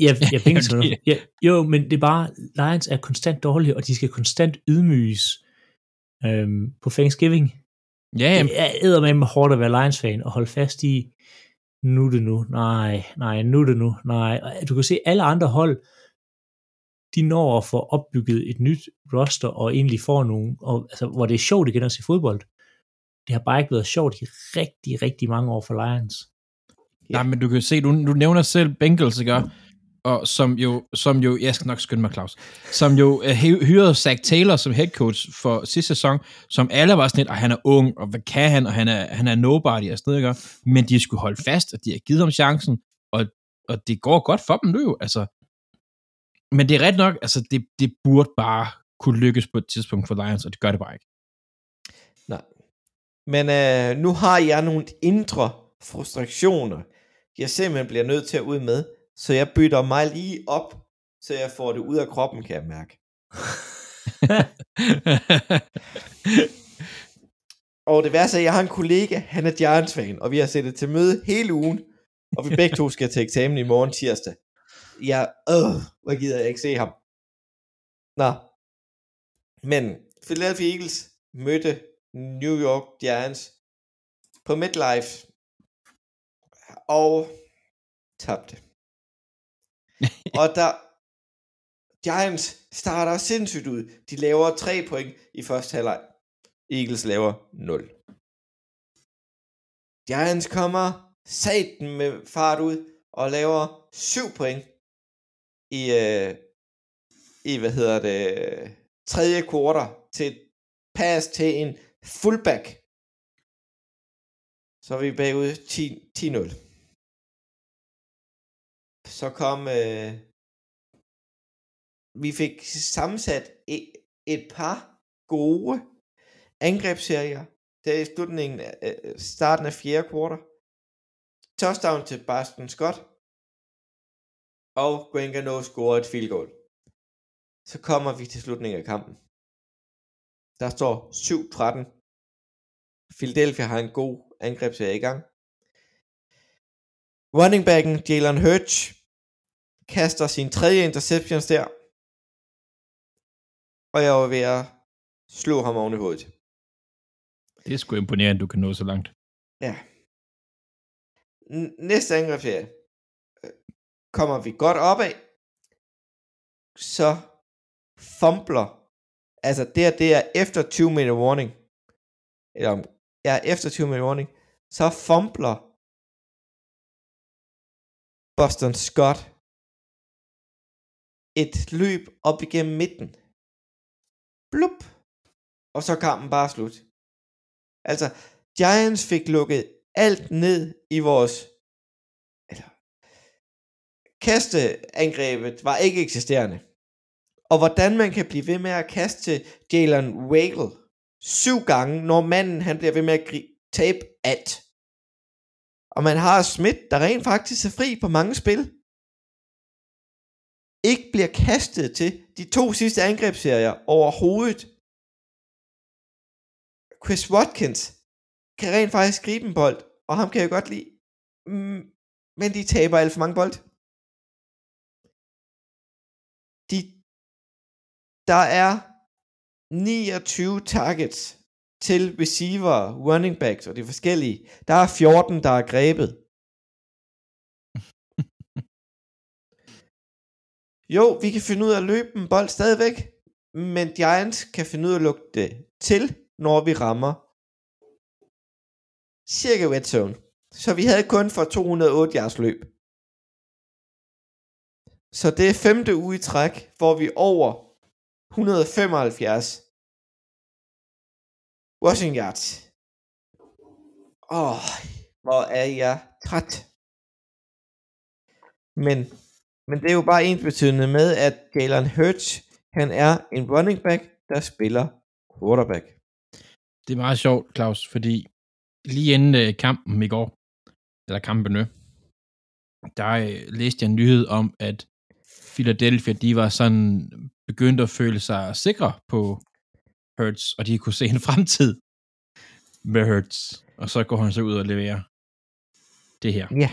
Ja, ja, Bengals, Okay. ja, jo, men det er bare, Lions er konstant dårlige, og de skal konstant ydmyges øhm, på Thanksgiving. ja, jamen, Det er eddermame hårdt at være Lions-fan og holde fast i, nu er det nu, nej, nej, nu er det nu, nej. Og Du kan se, alle andre hold, de når at få opbygget et nyt roster, og egentlig får nogle, og, altså, hvor det er sjovt igen at se fodbold. Det har bare ikke været sjovt i rigtig, rigtig mange år for Lions. Nej, men du kan se, du, du nævner selv Bengals, ikke? Og som jo, som jo, jeg skal nok skynde mig, Claus, som jo øh, hyrede Zach Taylor som head coach for sidste sæson, som alle var sådan lidt, og han er ung, og hvad kan han, og han er, han er nobody, og sådan noget. Men de skulle holde fast, og de har givet ham chancen, og, og det går godt for dem nu jo, altså. Men det er ret nok, altså det, det burde bare kunne lykkes på et tidspunkt for Lions, og det gør det bare ikke. Nej. Men øh, nu har jeg nogle indre frustrationer, jeg simpelthen bliver nødt til at ud med, så jeg bytter mig lige op, så jeg får det ud af kroppen, kan jeg mærke. Og det værste er, at jeg har en kollega, han er Giants-fan, og vi har sættet til møde hele ugen, og vi begge to skal til eksamen i morgen tirsdag. Jeg, øh, hvor gider jeg ikke se ham. Nå. Men Philadelphia Eagles mødte New York Giants på MetLife og tabte. og der Giants starter sindssygt ud. De laver 3 point i første halvleg. Eagles laver 0. Giants kommer satan med fart ud og laver 7 point i, øh, i hvad hedder det, tredje kvartal til et pass til en fullback. Så er vi bagud 10 10-0. Så kom øh, vi fik sammensat et, et par gode angrebsserier der i slutningen af øh, starten af fjerde kvartal. Touchdown til Baston Scott. Og Guengano scorer et field goal. Så kommer vi til slutningen af kampen. Der står 7-13. Philadelphia har en god angrebsserie i gang. Running backen Jalen Hurts kaster sin tredje interceptions der. Og jeg var ved at slå ham oven i hovedet. Det er sgu imponerende, du kan nå så langt. Ja. N- næste angrebsserie øh, kommer vi godt op af. Så fumbler. Altså det her, det er efter 20 minute warning. Eller ja, efter 20 minute warning. Så fumbler Boston Scott et løb op igennem midten. Blup. Og så kampen bare slut. Altså, Giants fik lukket alt ned i vores... Eller, kasteangrebet var ikke eksisterende. Og hvordan man kan blive ved med at kaste til Jalen Wagle syv gange, når manden han bliver ved med at gri- tabe alt. Og man har Smith, der rent faktisk er fri på mange spil. Ikke bliver kastet til de to sidste angrebsserier overhovedet. Chris Watkins kan rent faktisk gribe en bold, og ham kan jeg godt lide. Mm, men de taber alt for mange bold. De, der er 29 targets til receiver, running backs og de forskellige, der er 14, der er grebet. Jo, vi kan finde ud af at løbe en bold stadigvæk, men Giants kan finde ud af at lukke det til, når vi rammer cirka red zone. Så vi havde kun for 208 yards løb. Så det er femte uge i træk, hvor vi er over 175 rushing yards. Åh, hvor er jeg træt. Men, men det er jo bare ens betydende med, at Jalen Hurts, han er en running back, der spiller quarterback. Det er meget sjovt, Claus, fordi lige inden øh, kampen i går, eller kampene, der øh, læste jeg en nyhed om, at Philadelphia, de var sådan begyndt at føle sig sikre på Hurts, og de kunne se en fremtid med Hurts. Og så går han så ud og leverer det her. Ja.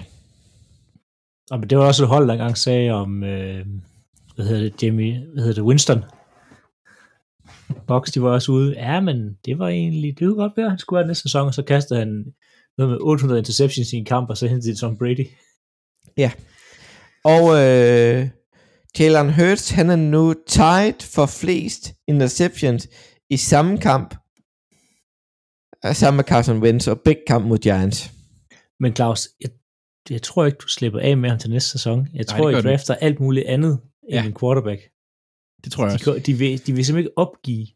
Og men det var også et hold, der engang sagde om, øh, hvad hedder det, Jamie, hvad hedder det, Winston. Box, de var også ude. Ja, men det var egentlig, det kunne godt være, han skulle være næste sæson, og så kastede han noget med 800 interceptions i en kamp, og så hentede de Tom Brady. Ja. Og øh, Jalen Hurts, han er nu tied for flest interceptions i samme kamp. Sammen med Carson Wentz og begge kamp mod Giants. Men Claus, jeg, jeg tror ikke, du slipper af med ham til næste sæson. Jeg Nej, tror, det I du drafter alt muligt andet end Ja. en quarterback. Det tror jeg De, også. de, vil, de vil simpelthen ikke opgive,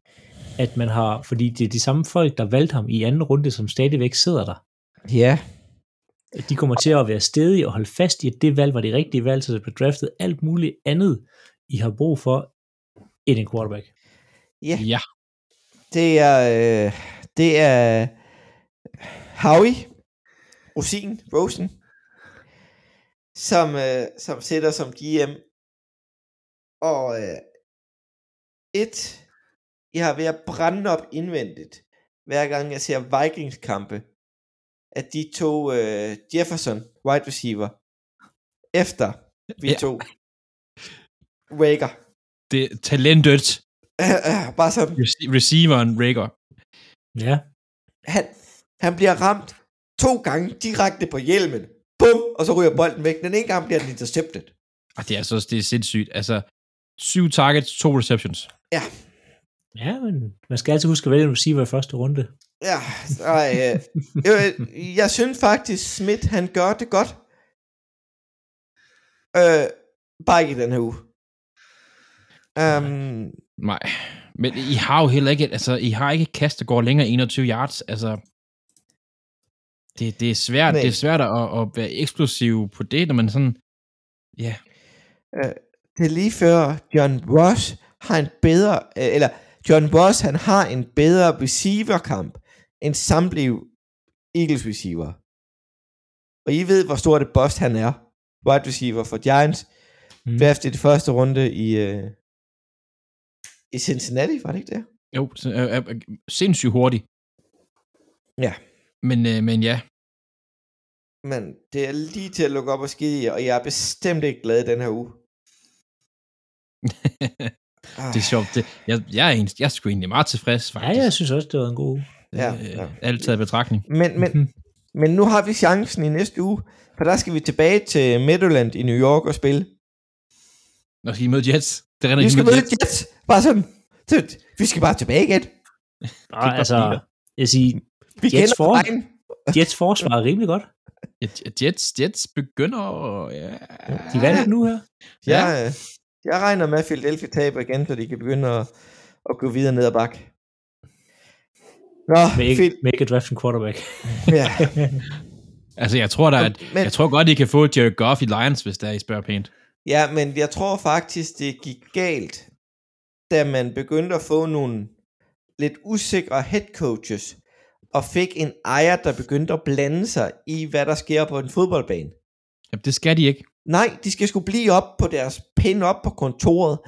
at man har, fordi det er de samme folk, der valgte ham i anden runde, som stadigvæk sidder der. Ja. De kommer til at være stedige og holde fast i, at det valg var det rigtige valg, så der bliver draftet alt muligt andet, I har brug for, end en quarterback. Ja. Ja, Det er, øh, det er Howie, Rosin, Rosen, som, øh, som sætter som GM. Og øh, et, jeg har ved at brænde op indvendigt, hver gang jeg ser Vikings-kampe, at de to øh, Jefferson, wide receiver, efter vi Ja. tog Rager. det er talentet Bare sådan, rece- receiveren Rager. Ja, han, han bliver ramt to gange direkte på hjelmen. Bum, og så ryger bolden væk. Den ene gang bliver den intercepted. Og det er altså det er sindssygt. Altså, syv targets, to receptions. Ja, ja, men man skal altid huske at vælge en receiver i første runde. ja. Og, øh, jeg, jeg synes faktisk, Smith, han gør det godt. Øh, bare ikke i den her uge. Um, Nej. Men I har jo heller ikke, altså, I har ikke et kast, der går længere end 21 yards. Altså, det, det er svært, Nej. det er svært at, at være eksplosiv på det, når man sådan, ja, det er lige før John Ross har en bedre, øh, eller John Ross, han har en bedre receiver-kamp end samtlige Eagles receiver. Og I ved, hvor stor det boss han er. Wide receiver for Giants. Mm. Draft i det første runde i, øh, i Cincinnati, var det ikke det? jo, øh, øh, sindssygt hurtigt. Ja. Men, øh, men ja, Men det er lige til at lukke op og skide i, og jeg er bestemt ikke glad i den her uge. Det er sjovt. Det, jeg, jeg, er egentlig, jeg er sgu egentlig meget tilfreds, Ja, faktisk. jeg synes også, det var en god uge. Ja, Øh, ja. Alt taget i betragtning. Men, men, men nu har vi chancen i næste uge, for der skal vi tilbage til Meadowland i New York og spille. Når skal I møde Jets? Det render Vi skal møde møde Jets. Bare sådan. Så, vi skal bare tilbage igen. Og, altså, jeg siger, Vi Jets kender for- vejen. Jets forsvar er rimelig godt. Jets, Jets, begynder at... Ja. De vandt nu her. Ja. Jeg, øh, jeg regner med, at Philadelphia taber igen, så de kan begynde at, at gå videre ned ad bakke. Nå, fedt. med ikke at draft en quarterback. Ja. Altså, jeg tror, der, at, Men- jeg tror godt, I kan få Jared Goff i Lions, hvis der er, I spørger pænt. ja, men jeg tror faktisk, det gik galt, da man begyndte at få nogle lidt usikre head coaches, og fik en ejer, der begyndte at blande sig i, hvad der sker på en fodboldbane. Jamen, det skal de ikke. Nej, de skal sgu blive op på deres pind op på kontoret,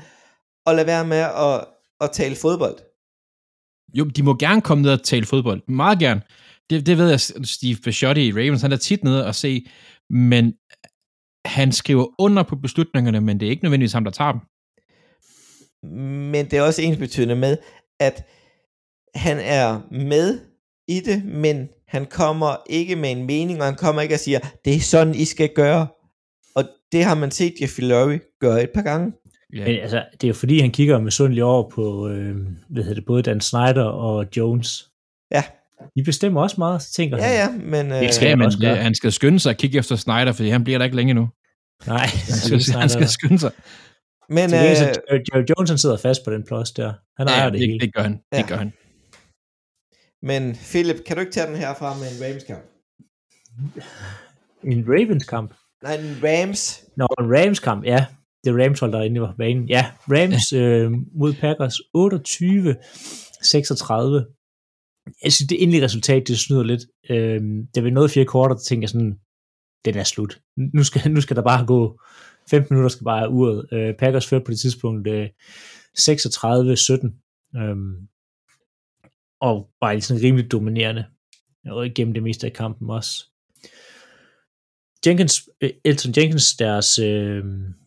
og lade være med at, at tale fodbold. Jo, de må gerne komme ned og tale fodbold. Meget gerne. Det, det ved jeg, Steve Bisciotti i Ravens, han er tit nede og se, men han skriver under på beslutningerne, men det er ikke nødvendigvis ham, der tager dem. Men det er også ens betydende med, at han er med i det, men han kommer ikke med en mening, og han kommer ikke og siger, det er sådan, I skal gøre. Og det har man set Jeffrey Lurie gøre et par gange. Ja. Men altså, det er jo fordi, han kigger med sundelig over på, øh, hvad hedder det, både Dan Snyder og Jones. Ja. De bestemmer også meget, så tænker Ja, han. ja, men... Øh, Det skal Ja, men også gøre. det, han skal skynde sig at kigge efter Snyder, fordi han bliver der ikke længe nu. Nej, Han skal, han skal skynde sig. men Til gengæld, øh, Jones han sidder fast på den plads der. Han ejer det, det, hele. det gør han. Ja. Det gør han. Men Philip, kan du ikke tage den herfra med en Rams kamp? En Ravens kamp. Nej, en Rams. Nå, en Rams kamp, ja. Det er Rams hold, der er inde på banen. Ja, Rams øh, mod Packers 28-36. Jeg synes, det endelige resultat, det snyder lidt. Øh, da vi nåede fire kvarter, der tænkte jeg sådan, den er slut. Nu skal, nu skal der bare gå 15 minutter, skal bare uret. Øh, Packers førte på det tidspunkt øh, 36-17. Øh, og var sådan rimelig dominerende. Og gennem det meste af kampen også. Jenkins, øh, Elton Jenkins, deres, øh,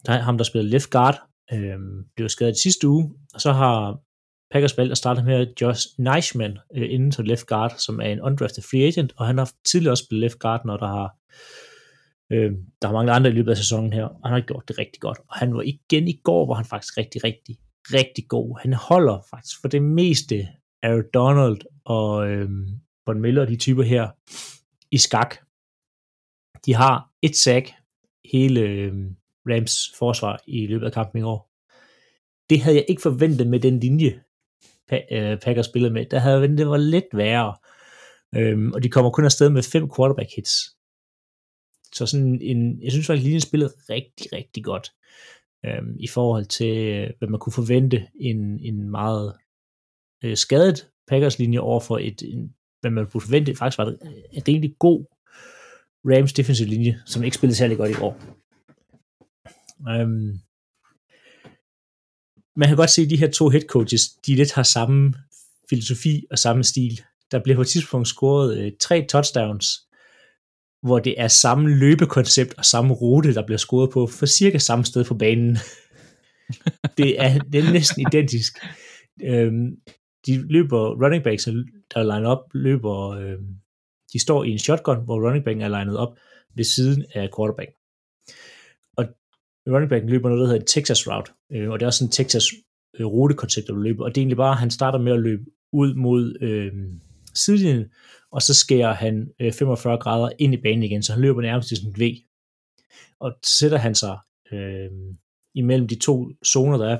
der, ham der spillede left guard, øh, blev skadet i sidste uge, og så har Packers valgt at starte med Josh Neishman øh, inden til left guard, som er en undrafted free agent, og han har tidligere også spillet left guard, når der har øh, der har mange andre i løbet af sæsonen her, og han har gjort det rigtig godt. Og han var igen i går, hvor han faktisk rigtig, rigtig, rigtig god. Han holder faktisk for det meste Aaron Donald og øh, Von Miller og de typer her i skak. De har et sack hele øh, Rams forsvar i løbet af kampen i år. Det havde jeg ikke forventet med den linje, øh, Packers spillede med. Der havde jeg ventet, det var lidt værre. Øhm, og de kommer kun afsted med fem quarterback hits. Så sådan en, jeg synes faktisk, linjen spillede rigtig, rigtig godt. Øhm, I forhold til, øh, hvad man kunne forvente en, en meget øh, skadet Packers linje over for et, en, hvad man kunne forvente, faktisk var det øh, en rimelig god Rams defensive linje, som ikke spillede særlig godt i år. Øhm, man kan godt se, at de her to head coaches, de lidt har samme filosofi og samme stil. Der bliver på et tidspunkt scoret øh, tre touchdowns, hvor det er samme løbekoncept og samme rute, der bliver scoret på, for cirka samme sted på banen. det, er, det er næsten identisk. Øhm, de løber running backs, der er lined op, løber, øh, de står i en shotgun, hvor running backen er lined op ved siden af quarterback. Og running backen løber noget, der hedder en Texas route, øh, og det er også sådan en Texas øh, rutekoncept, der løber, og det er egentlig bare, at han starter med at løbe ud mod øh, sidelinjen, og så skærer han øh, 45 grader ind i banen igen, så han løber nærmest i sådan et V. Og så sætter han sig øh, imellem de to zoner, der er.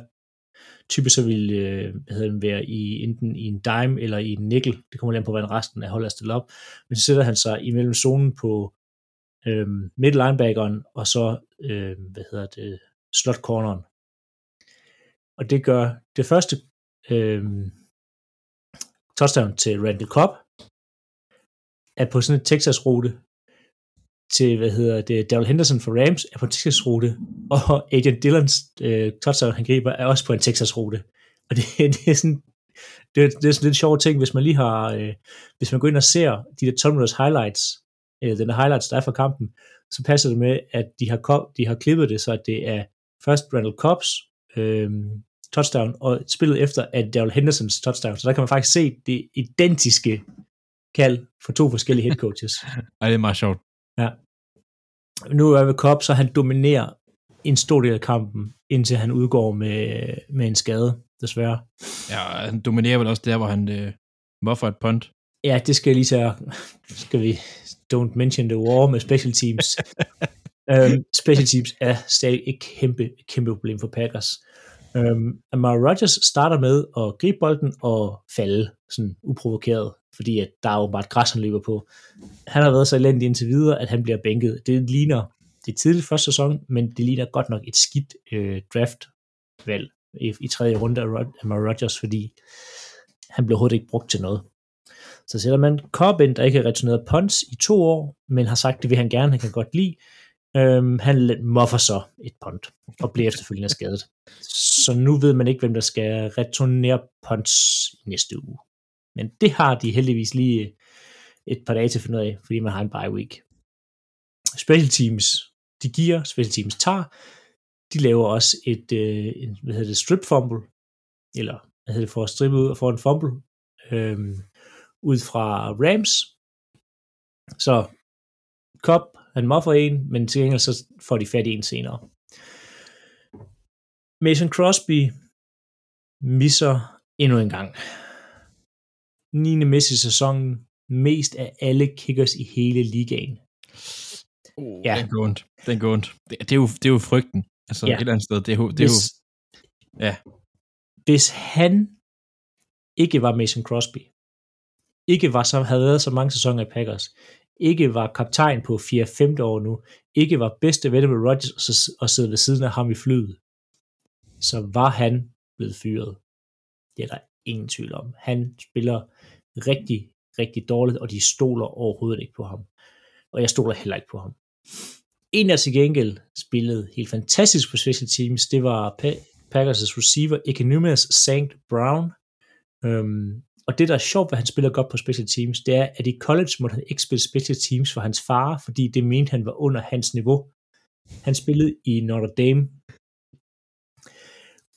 Typisk så vil øh, hvad hedder den, være i enten i en dime eller i en nickel. Det kommer lidt på, hvordan resten af holdet er stillet op. Men så sætter han sig imellem zonen på øh, midt linebackeren og så, øh, hvad hedder det, slot corneren. Og det gør det første øh, touchdown til Randall Cobb er på sådan en Texas-rute til, hvad hedder det, Daryl Henderson for Rams er på en Texas-rute, og Agent Dillons øh, touchdown, han griber, er også på en Texas-rute. Og det, det er sådan, det, er- det er sådan lidt sjov ting, hvis man lige har, øh, hvis man går ind og ser de der 12 minutters highlights, eller den der highlights, der er fra kampen, så passer det med, at de har, de har klippet det, så at det er først Randall Cobbs øh, touchdown, og spillet efter er Daryl Hendersons touchdown. Så der kan man faktisk se det identiske kald for to forskellige head coaches. Ej, det er meget sjovt nu er ved Cobb, så han dominerer en stor del af kampen, indtil han udgår med, med en skade, desværre. Ja, han dominerer vel også der, hvor han øh, muffer et punt. Ja, det skal jeg lige så skal vi don't mention the war med special teams. um, special teams er stadig et kæmpe, kæmpe problem for Packers. Um, Amara Rodgers starter med at gribe bolden og falde, sådan uprovokeret, fordi at der er åbenbart græs, han løber på. Han har været så elendig indtil videre, at han bliver bænket. Det ligner, det er tidligt første sæson, men det ligner godt nok et skidt øh, draftvalg i, i tredje runde af Rod- Rodgers, fordi han blev overhovedet ikke brugt til noget. Så sætter man Cobb der ikke har returneret punts i to år, men har sagt, det vil han gerne, han kan godt lide. Øhm, han moffer så et punt, og bliver efterfølgende skadet. Så nu ved man ikke, hvem der skal returnere punts i næste uge. Men det har de heldigvis lige øh, et par dage til at finde ud af, fordi man har en bye week. Special teams, de giver, special teams tager, de laver også et, øh, en, hvad hedder det, strip fumble, eller hvad hedder det, for at strippe ud og få en fumble, øh, ud fra Rams. Så Cobb, han må for en, men til gengæld så får de fat i en senere. Mason Crosby misser endnu en gang. 9. miss i sæsonen, mest af alle kickers i hele ligaen. Uh, Ja. Den går ondt. Den går ondt. Det, det, er jo, det er jo frygten. Altså Ja. et eller andet sted. Det er, jo- det er hvis, jo, ja. hvis han ikke var Mason Crosby, ikke var så, havde været så mange sæsoner i Packers, ikke var kaptajn på 4-5 år nu, ikke var bedste venner med Rodgers og, så- og sidde ved siden af ham i flyet, så var han blevet fyret. Det er der ingen tvivl om. Han spiller rigtig, rigtig dårligt, og de stoler overhovedet ikke på ham. Og jeg stoler heller ikke på ham. En, der til gengæld spillede helt fantastisk på special teams, det var Packers' receiver Economius St. Brown. Øhm, og det, der er sjovt, at han spiller godt på special teams, det er, at i college måtte han ikke spille special teams for hans far, fordi det mente han var under hans niveau. Han spillede i Notre Dame,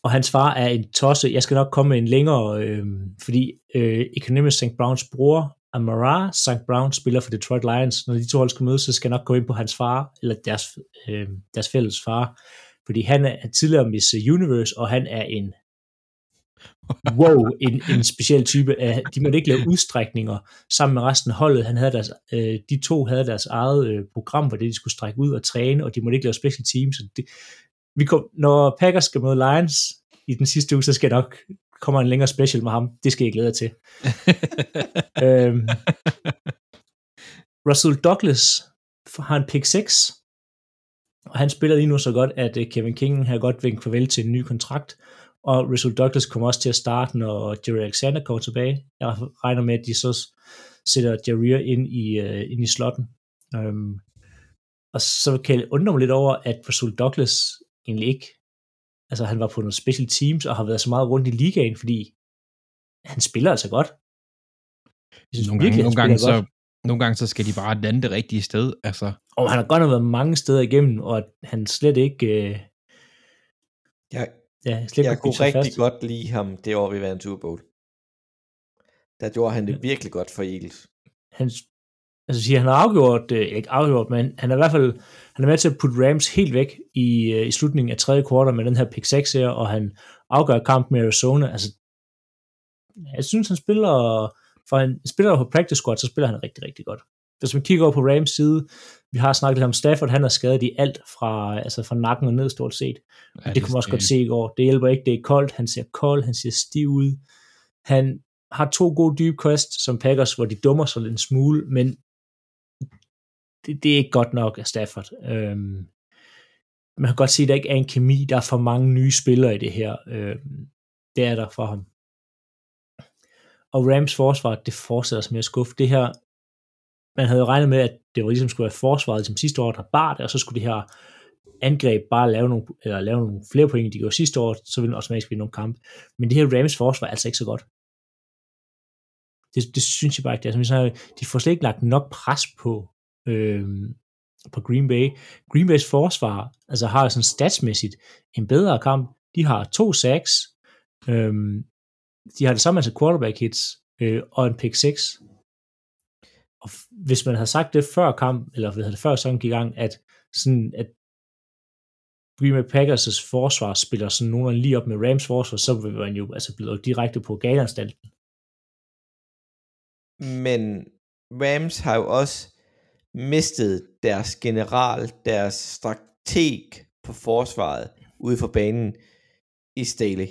og hans far er en tosse. Jeg skal nok komme med en længere, øh, fordi øh, Economius St. Browns bror, Amara St. Brown, spiller for Detroit Lions. Når de to hold skal mødes, så skal jeg nok gå ind på hans far, eller deres, øh, deres fælles far, fordi han er tidligere Miss Universe, og han er en wow, en, en speciel type af, de måtte ikke lave udstrækninger sammen med resten af holdet. Han havde deres, øh, de to havde deres eget øh, program, hvor det de skulle strække ud og træne, og de måtte ikke lave special teams. Så det, vi kom, når Packers skal møde Lions i den sidste uge, så skal der nok kommer en længere special med ham. Det skal jeg glæde jer til. øhm, Russell Douglas har en pick 6, og han spiller lige nu så godt, at øh, Kevin King har godt vinket farvel til en ny kontrakt, og Russell Douglas kommer også til at starte, når Jerry Alexander kommer tilbage. Jeg regner med, at de så sætter Jerry ind i, uh, ind i slotten. Um, og så kan jeg undre mig lidt over, at Russell Douglas egentlig ikke, altså han var på nogle special teams, og har været så meget rundt i ligaen, fordi han spiller altså godt. Jeg synes Nogle virkelig, gange, han nogle, gange, så, godt. nogle gange så skal de bare lande det rigtige sted. Altså, Og han har godt nok været mange steder igennem, og at han slet ikke, øh, Jeg, ja, slet jeg kunne rigtig fast. godt lide ham det år, vi vandt Super Bowl. Der gjorde han det virkelig godt for Eagles. han, altså siger, han har afgjort, øh, ikke afgjort, men han er i hvert fald, han er med til at putte Rams helt væk i, øh, i slutningen af tredje kvartal med den her pick 6 her, og han afgør kampen med Arizona. Altså, jeg synes, han spiller, for han spiller på practice squad, så spiller han rigtig, rigtig godt. Hvis man kigger over på Rams side, vi har snakket lidt om Stafford, han er skadet i alt fra, altså fra nakken og ned stort set. Ja, det kunne man også godt se i går. Det hjælper ikke, det er koldt, han ser kold, han ser stiv ud. Han har to gode deep quest som Packers, hvor de dummer sig lidt en smule, men det, det er ikke godt nok af Stafford. Øhm, man kan godt se, at der ikke er en kemi, der er for mange nye spillere i det her. Øhm, det er der for ham. Og Rams forsvar, det fortsætter som jeg skuffe. Det her, man havde jo regnet med, at det var ligesom skulle være forsvaret som sidste år, der bar det, og så skulle det her angreb bare lave nogle, eller lave nogle flere point, end de gjorde sidste år, så ville den automatisk vinde nogle kampe. Men det her Rams forsvar er altså ikke så godt. Det, det synes jeg bare ikke, det er. Som de får slet ikke lagt nok pres på, øh, på Green Bay. Green Bays forsvar altså har sådan statsmæssigt en bedre kamp. De har to sacks, øh, de har det samme antal quarterback hits øh, og en pick 6. Og hvis man havde sagt det før kamp, eller hvad det før sådan gik i gang, at sådan, at Green Bay Packers' forsvar spiller sådan nogenlunde lige op med Rams forsvar, så vil man jo altså blive direkte på galanstalten. Men Rams har jo også mistet deres general, deres strateg på forsvaret ude for banen i Staley.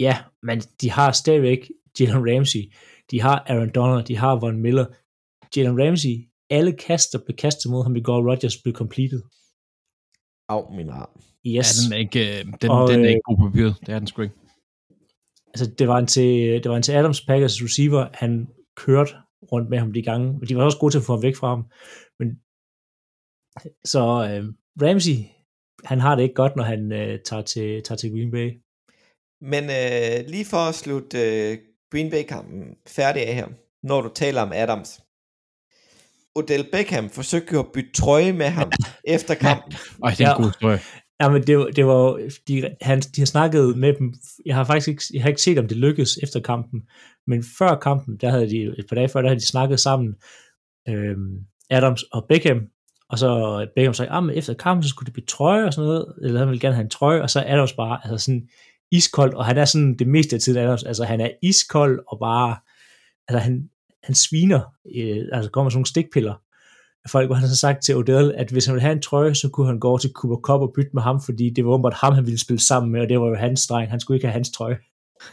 Ja, men de har stadigvæk Jalen Ramsey, de har Aaron Donald, de har Von Miller. Jalen Ramsey, alle kaster blev kastet mod ham i går, Rodgers blev completed. Af min arm. Yes. Ja, den er ikke, øh, den, Og, den er øh, ikke god på papiret. Det er den sgu ikke. altså det var en til, det var en til Adams Packers receiver, han kørte rundt med ham de gange, de var også gode til at få ham væk fra ham. Men, så øh, Ramsey, han har det ikke godt, når han øh, tager, til, tager til Green Bay. Men øh, lige for at slutte øh, Green Bay-kampen færdig af her, når du taler om Adams. Odell Beckham forsøgte jo at bytte trøje med ham efter kampen. Ej, det er en god historie. Ja, men det, det var de, han, de har snakket med dem. Jeg har faktisk ikke, jeg har ikke set, om det lykkedes efter kampen. Men før kampen, der havde de, et par dage før, der havde de snakket sammen, øhm, Adams og Beckham, og så Beckham sagde, ah, men efter kampen, så skulle det blive trøje og sådan noget, eller han ville gerne have en trøje, og så Adams bare altså sådan iskold, og han er sådan det meste af tiden, Adams, altså han er iskold, og bare, altså han, han sviner, øh, altså kommer sådan nogle stikpiller, folk, hvor han har så sagt til Odell, at hvis han ville have en trøje, så kunne han gå over til Cooper Cup og bytte med ham, fordi det var åbenbart ham, han ville spille sammen med, og det var jo hans dreng. Han skulle ikke have hans trøje.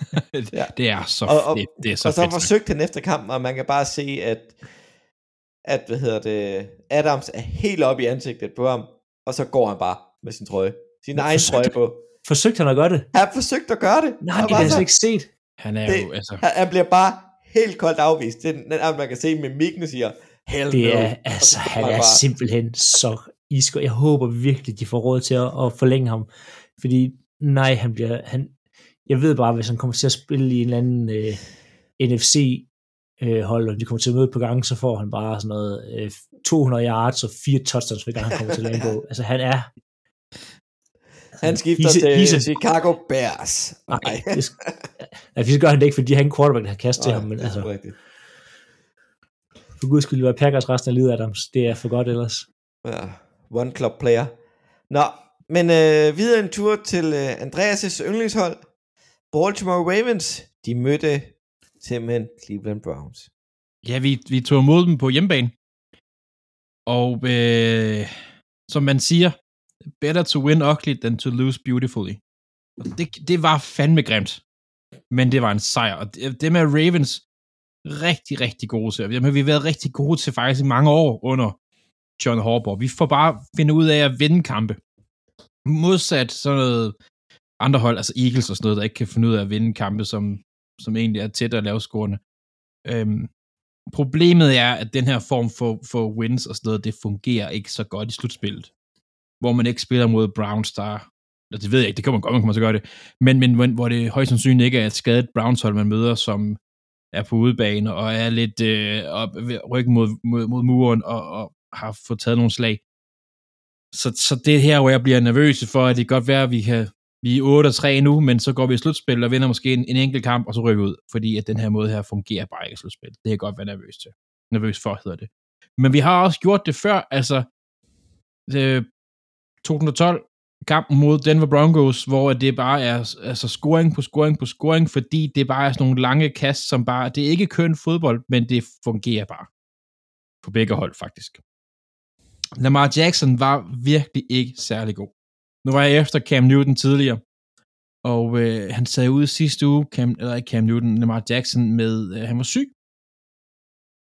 Ja. Det er så Og- og- fedt. Det er så og så fedt. forsøgte han efter kampen, og man kan bare se, at, at hvad hedder det, Adams er helt oppe i ansigtet på ham, og så går han bare med sin trøje. Sin egen trøje på. Forsøgte han at gøre det? Han forsøgte at gøre det. Nej, Han det har jeg slet ikke set. Han er Det- jo, altså... han, han bliver bare helt koldt afvist. Det, er- man kan se med Mikken siger, hell Det no. er, Og altså, så han er bare- simpelthen så iskold. Jeg håber virkelig, de får råd til at, at forlænge ham. Fordi, nej, han bliver, han, jeg ved bare, hvis han kommer til at spille i en eller anden øh, NFC øh, hold, og de kommer til at møde på gang, så får han bare sådan noget øh, 200 yards og fire touchdowns, hver gang han kommer til at lave Altså, han er... Han skifter He's til he's a- Chicago Bears. Nej, det, sk- ja, så gør han det ikke, fordi han er en quarterback, der har kastet til ham, men det er altså, rigtigt. For guds skyld være Packers resten af livet, Adams. Det er for godt ellers. Ja, one club player. Nå, men øh, videre en tur til øh, Andreas' yndlingshold. Baltimore Ravens, de mødte simpelthen Cleveland Browns. Ja, vi, vi tog imod dem på hjemmebane. Og øh, som man siger, better to win ugly than to lose beautifully. Og det, det var fandme grimt. Men det var en sejr. Og det, det med Ravens rigtig, rigtig gode til. Jamen, vi har været rigtig gode til faktisk i mange år under John Harbaugh. Vi får bare finde ud af at vinde kampe. Modsat sådan noget andre hold, altså Eagles og sådan noget, der ikke kan finde ud af at vinde kampe, som, som egentlig er tæt at lave scorene. Øhm, problemet er, at den her form for, for wins og sådan noget, det fungerer ikke så godt i slutspillet. Hvor man ikke spiller mod Browns, der eller det ved jeg ikke, det kan man godt, man kommer til at gøre det, men, men hvor- hvor det højst sandsynligt ikke er et skadet Browns hold, man møder, som er på udebane og er lidt øh, op, ryggen mod, mod, mod muren og, og har fået taget nogle slag. Så, så det er her, hvor jeg bliver nervøs for, at det kan godt være, at vi kan vi er 8-3 nu, men så går vi i slutspil og vinder måske en, en enkelt kamp, og så rykker vi ud, fordi at den her måde her fungerer bare ikke i slutspil. Det kan jeg godt være nervøs til. Nervøs for, hedder det. Men vi har også gjort det før, altså øh, 2012 kampen mod Denver Broncos, hvor det bare er altså scoring på scoring på scoring, fordi det bare er sådan nogle lange kast, som bare, det er ikke køn fodbold, men det fungerer bare. På begge hold, faktisk. Lamar Jackson var virkelig ikke særlig god. Nu var jeg efter Cam Newton tidligere, og øh, han sad ud sidste uge, Cam, eller ikke Cam Newton, Lamar Jackson med, øh, han var syg.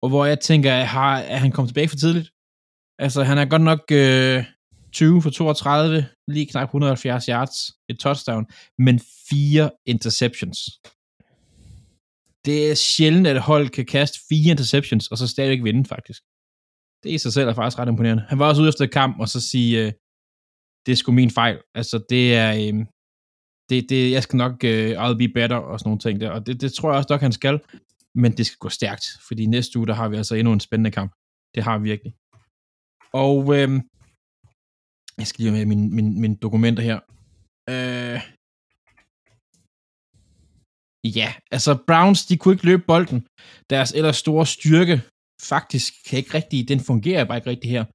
Og hvor jeg tænker, har, er han kommet tilbage for tidligt? Altså, han er godt nok øh, 20 for 32, lige knap 170 yards, et touchdown, men fire interceptions. Det er sjældent, at hold kan kaste fire interceptions, og så stadigvæk vinde, faktisk. Det i sig selv er faktisk ret imponerende. Han var også ude efter kamp, og så sige, øh, det er sgu min fejl. Altså, det er, øh, det, det, jeg skal nok, øh, I'll be better, og sådan nogle ting der, og det, det tror jeg også nok, han skal, men det skal gå stærkt, fordi næste uge, der har vi altså endnu en spændende kamp. Det har vi virkelig. Og, øhm, jeg skal lige have min, mine, mine, mine dokumenter her. Øh, ja, altså Browns, de kunne ikke løbe bolden. Deres ellers store styrke, faktisk, kan ikke rigtig, den fungerer bare ikke rigtig her.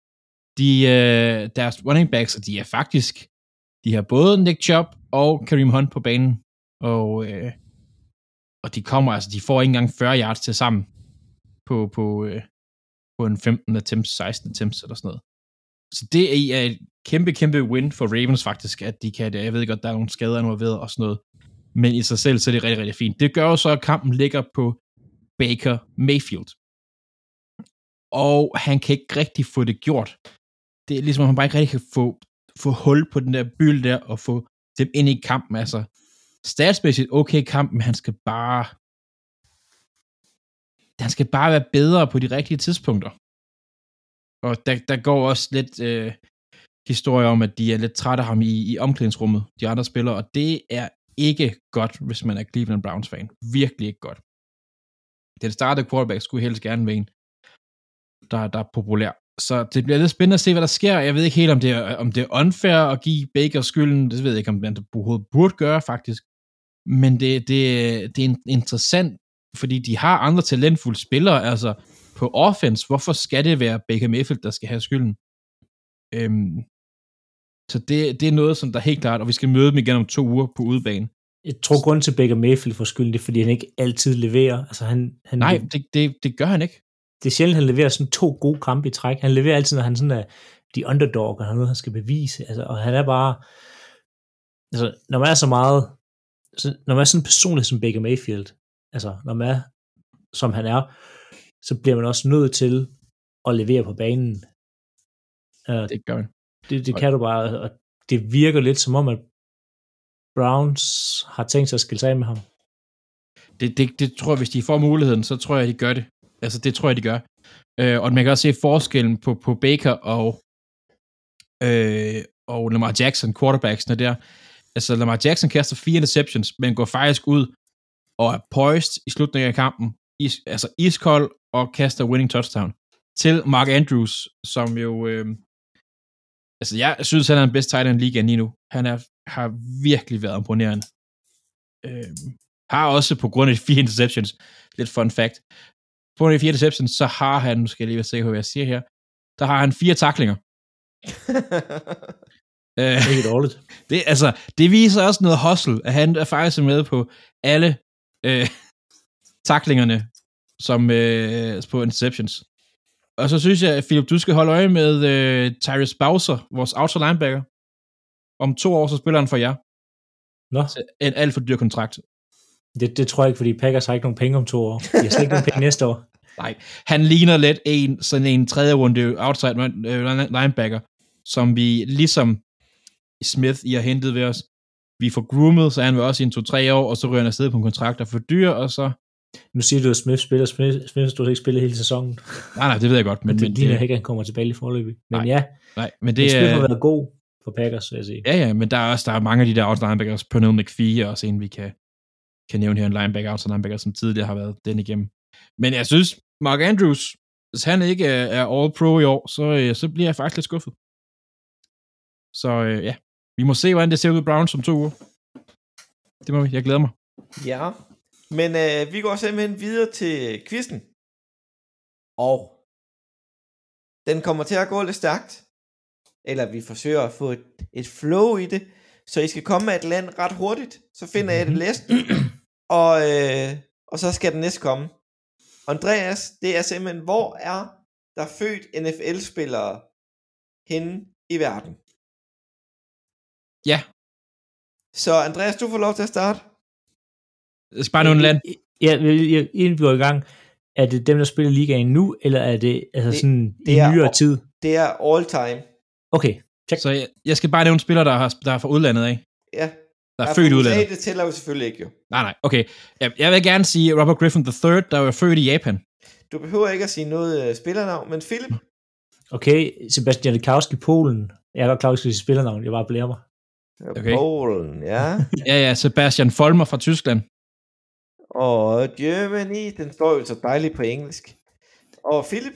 De, øh, deres running backs, de er faktisk, de har både Nick Chubb og Kareem Hunt på banen, og, øh, og de kommer, altså, de får ikke engang 40 yards til sammen på, på, øh, på en 15 attempts, 16 attempts eller sådan noget. Så det er et kæmpe, kæmpe win for Ravens faktisk, at de kan det. Jeg ved godt, der er nogle skader involveret og sådan noget. Men i sig selv, så er det rigtig, rigtig fint. Det gør jo så, at kampen ligger på Baker Mayfield. Og han kan ikke rigtig få det gjort. Det er ligesom, at han bare ikke rigtig kan få, få hul på den der byld der, og få dem ind i kampen. Altså, statsmæssigt okay kamp, men han skal bare... Han skal bare være bedre på de rigtige tidspunkter. Og der, der går også lidt øh, historie om, at de er lidt trætte af ham i, i omklædningsrummet, de andre spillere, og det er ikke godt, hvis man er Cleveland Browns-fan. Virkelig ikke godt. Den startede quarterback skulle helst gerne være en, der, der er populær. så det bliver lidt spændende at se, hvad der sker. Jeg ved ikke helt, om det er, om det er unfair at give Baker skylden. Det ved jeg ikke, om man overhovedet burde gøre, faktisk. Men det, det, det er interessant, fordi de har andre talentfulde spillere. Altså, på offense, hvorfor skal det være Baker Mayfield, der skal have skylden? Øhm, så det, det er noget, som der er helt klart, og vi skal møde dem igen om to uger på udebane. Jeg tror, grund til Baker Mayfield får skylden, det er, fordi han ikke altid leverer. Altså, han, han, Nej, det, det, det gør han ikke. det er sjældent, han leverer sådan to gode kampe i træk. Han leverer altid, når han sådan er de underdog, og han har noget, han skal bevise. Altså, og han er bare... Altså, når man er så meget... Så, når man er sådan personlig som Baker Mayfield, altså, når man er, som han er, så bliver man også nødt til at levere på banen. Uh, Det gør han. det, det kan du bare, og det virker lidt som om, at Browns har tænkt sig at skille sig af med ham. Det, det, det tror jeg, hvis de får muligheden, så tror jeg, de gør det. Altså, det tror jeg, de gør. Øh, og man kan også se forskellen på, på Baker og, øh, og Lamar Jackson, quarterbacksene der. Altså, Lamar Jackson kaster fire interceptions, men går faktisk ud og er poised i slutningen af kampen, is, altså iskold, og kaster winning touchdown. Til Mark Andrews, som jo... Øh, altså, jeg synes, han er den bedste tight end i ligaen lige nu. Han er, har virkelig været imponerende. Øh, har også på grund af de fire interceptions, lidt fun fact, på grund af de fire interceptions, så har han, nu skal jeg lige være sikker på, hvad jeg siger her, der har han fire taklinger. Øh, Det er ikke dårligt. det, altså, det viser også noget hustle, at han er faktisk med på alle øh, taklingerne som øh, på interceptions. Og så synes jeg, at Philip, du skal holde øje med øh, Tyrese Bowser, vores outside linebacker. Om to år, så spiller han for jer. Nå, en alt for dyr kontrakt. det, det tror jeg ikke, fordi Packers har ikke nogen penge om to år. De har slet ikke nogen penge næste år. Nej, han ligner lidt en, sådan en tredje runde outside øh, linebacker, som vi ligesom Smith I har hentet ved os. Vi får groomet, så er han vil også i en to-tre år, og så ryger han afsted på en kontrakt, der er for dyr, og så... Nu siger du, at Smith spiller. Smith, Smith har stort ikke spillet hele sæsonen. Nej, nej, det ved jeg godt, men, Men, men det ligner det, ikke, at han kommer tilbage i forløbet. Men Nej, ja, nej, men det det Smith har været god for Packers, vil jeg sige. Ja, ja, men der er også der er mange af de der outside linebackers, Pernell McPhee er også en, vi kan, kan nævne her, en linebacker, outside linebacker, som tidligere har været den igennem. Men jeg synes, Mark Andrews, hvis han ikke er, er all-pro i år, så, øh, så bliver jeg faktisk lidt skuffet. Så øh, ja, vi må se, hvordan det ser ud i Browns om to uger. Det må vi. Jeg glæder mig. Ja, men øh, vi går simpelthen videre til quizzen. Og den kommer til at gå lidt stærkt. Eller vi forsøger at få et, et flow i det. Så I skal komme med et land ret hurtigt. Så finder jeg det listen. Og, øh, og så skal den næste komme. Andreas, det er simpelthen, hvor er der født NFL-spillere henne i verden? Ja, Så Andreas, du får lov til at starte. Jeg skal bare nævne land. Ja, inden vi går i gang, er det dem, der spiller ligaen nu, eller er det altså Det- sådan det i er- nyere tid? Det er all time. Okay, check. Så jeg, jeg skal bare nævne spillere, der, har, der er fra udlandet af. Ja. Der er Ja, født i udlandet. USA, det tæller jo selvfølgelig ikke jo. Nej, nej, okay. Jeg, jeg vil gerne sige Robert Griffin III, der var født i Japan. Du behøver ikke at sige noget uh, spillernavn, men Philip, Okay, Sebastian Lekowski, Polen. Jeg er godt klar, at jeg skal sige spillernavn. Jeg bare blærer mig. Okay. Polen, ja. Ja, ja, Sebastian Folmer fra Tyskland. Og Germany, den står jo så dejligt på engelsk. Og Philip,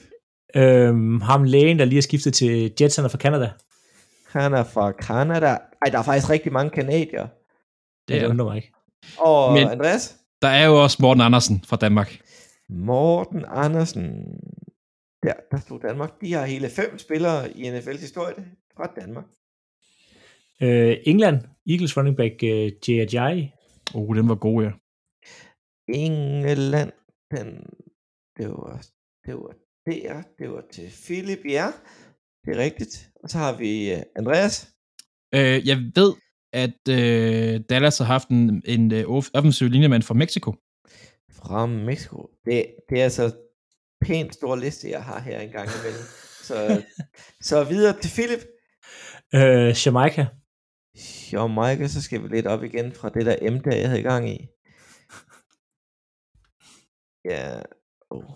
Øhm, ham lægen, der lige er skiftet til Jets, han er fra Canada. han er fra Canada. Ej, der er faktisk rigtig mange kanadier. Det Det er, undrer mig ikke. Og Men-. Andreas, der er jo også Morten Andersen fra Danmark. Morten Andersen. Der, der stod Danmark. De har hele fem spillere i NFL's historie fra Danmark. Øh, England, Eagles running back øh, Jay Ajayi. Oh, den var god, ja. England, den, det var, det var der, det var til Philip, ja. Det er rigtigt. Og så har vi uh, Andreas. Øh, jeg ved, at øh, Dallas har haft en, en øh, off- offensiv linjemand fra Mexico. fra Mexico. Det, det er altså pænt stor liste, jeg har her engang imellem. så, så videre til Philip. Øh, Jamaica. Michael, så skal vi lidt op igen fra det der M, der jeg havde i gang i. Ja. Oh.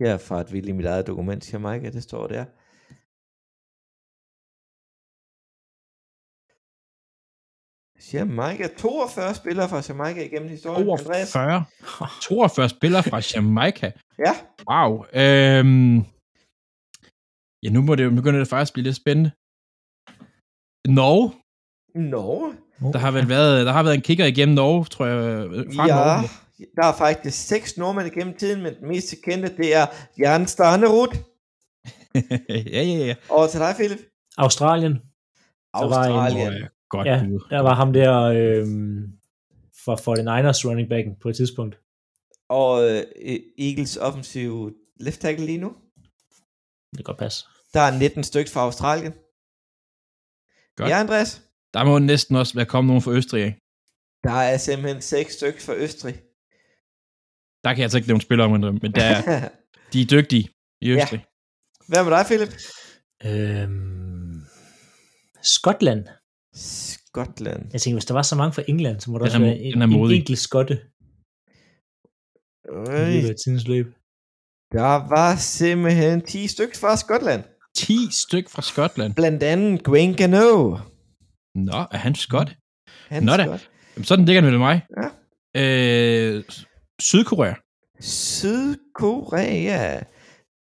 Jeg er fart vild i mit eget dokument, Jamaica, det står der. Jamaica. 42 spillere fra Jamaica igennem historien. Andreas? 42. 42 spillere fra Jamaica. Ja. Wow. Øhm, ja, nu må det jo begynde det faktisk blive lidt spændende. Norge. Norge? Der har vel været, der har været en kigger igennem Norge, tror jeg. Fra ja, Norge. der er faktisk seks nordmænd igennem tiden, men den mest kendte, det er Jan Starnerud. ja, ja, ja. Og til dig, Philip. Australien. Der var en- Australien. Godt Ja, bud. der var ham der øh, for 49ers running backen på et tidspunkt. Og øh, Eagles offensive left tackle lige nu. Det kan godt passe. Der er 19 stykker fra Australien. Godt. Ja, Andreas. Der må næsten også være kommet nogen fra Østrig, ikke? Der er simpelthen seks stykker fra Østrig. Der kan jeg altså ikke nævne spillere om, men der er, de er dygtige i Ja. Østrig. Hvad med dig, Philip? Øhm, Skotland. Skotland. Jeg tænker, hvis der var så mange fra England, så må der Den også er være en, er en enkelt skotte Øj, løbet af tidens løb. der var simpelthen 10 stykker fra Skotland. 10 styk fra Skotland. Blandt andet Gwen Gano. Nå, er han skot? Han Nå er da. skot. Jamen, sådan ligger han vel mig. Ja. Øh, Sydkorea. Sydkorea.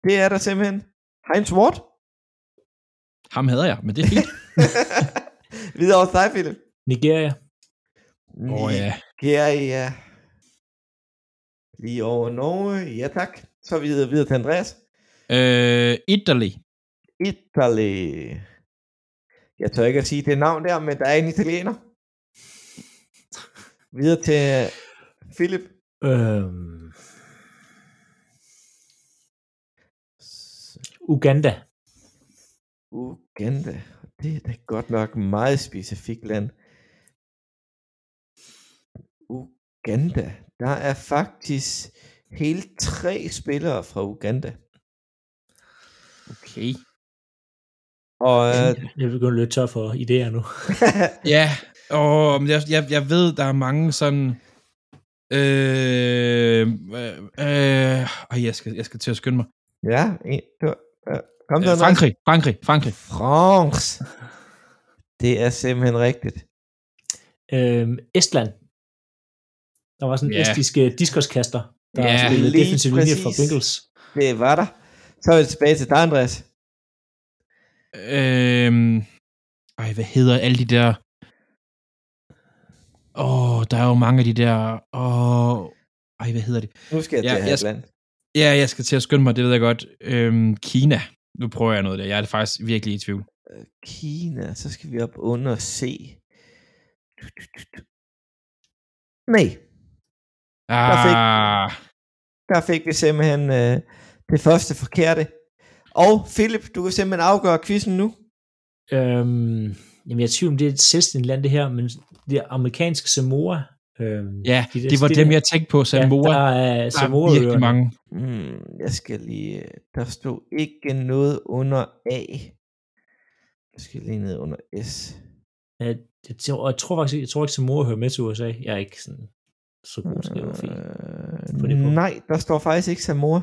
Det er der simpelthen. Heinz Ward. Ham hader jeg, men det er fint. Videre over dig, Philip. Nigeria. Åh oh, ja. Nigeria. Lige over Norge. Ja, tak. Så videre, videre til Andreas. Øh, Italy. Italy. Jeg tør ikke at sige det navn der, men der er en italiener. Videre til Philip. Øhm, Uganda. Uganda. Det er da godt nok meget specifikt land. Uganda. Der er faktisk hele tre spillere fra Uganda. Okay. Og øh, Jeg begynder at løbe tør for idéer nu. Ja, og jeg, jeg, jeg ved, der er mange sådan... Øh, øh, øh, øh, jeg, skal, jeg skal til at skynde mig. ja, to, øh, kom Øh, der Frankrig, Frankrig, Frankrig. France. Det er simpelthen rigtigt. Øhm, Estland. Der var sådan en Ja. estisk øh, diskoskaster, der Ja, spillede defensiv linje for. Bengals. Det var der. Så er vi tilbage til dig, Andreas. Øhm, ej, hvad hedder alle de der... Åh, oh, der er jo mange af de der... Åh, oh, ej, hvad hedder det? Nu skal jeg Ja, til have jeg et land. Ja, jeg skal til at skynde mig, det ved jeg godt. Øhm, Kina. Nu prøver jeg noget der. Jeg er faktisk virkelig i tvivl. Kina, så skal vi op under C. Nej, fik- Ah, der fik vi simpelthen øh, det første forkerte. Og Philip, du kan simpelthen afgøre quizzen nu. Øhm, jamen, jeg er tvivl om, det er et selvstændigt land, det her, men det er amerikanske Samoa. Øhm, ja, de der det var dem, jeg tænkte på. Samoa. Ja, der er der er Samoa virkelig mange. Hmm, jeg skal lige... Der stod ikke noget under A. Jeg skal lige ned under S. Ja, jeg, tror, jeg tror faktisk ikke, jeg tror ikke, Samoa hører med til USA. Jeg er ikke sådan så god til geografi. På det Øh, punkt. nej, der står faktisk ikke Samoa.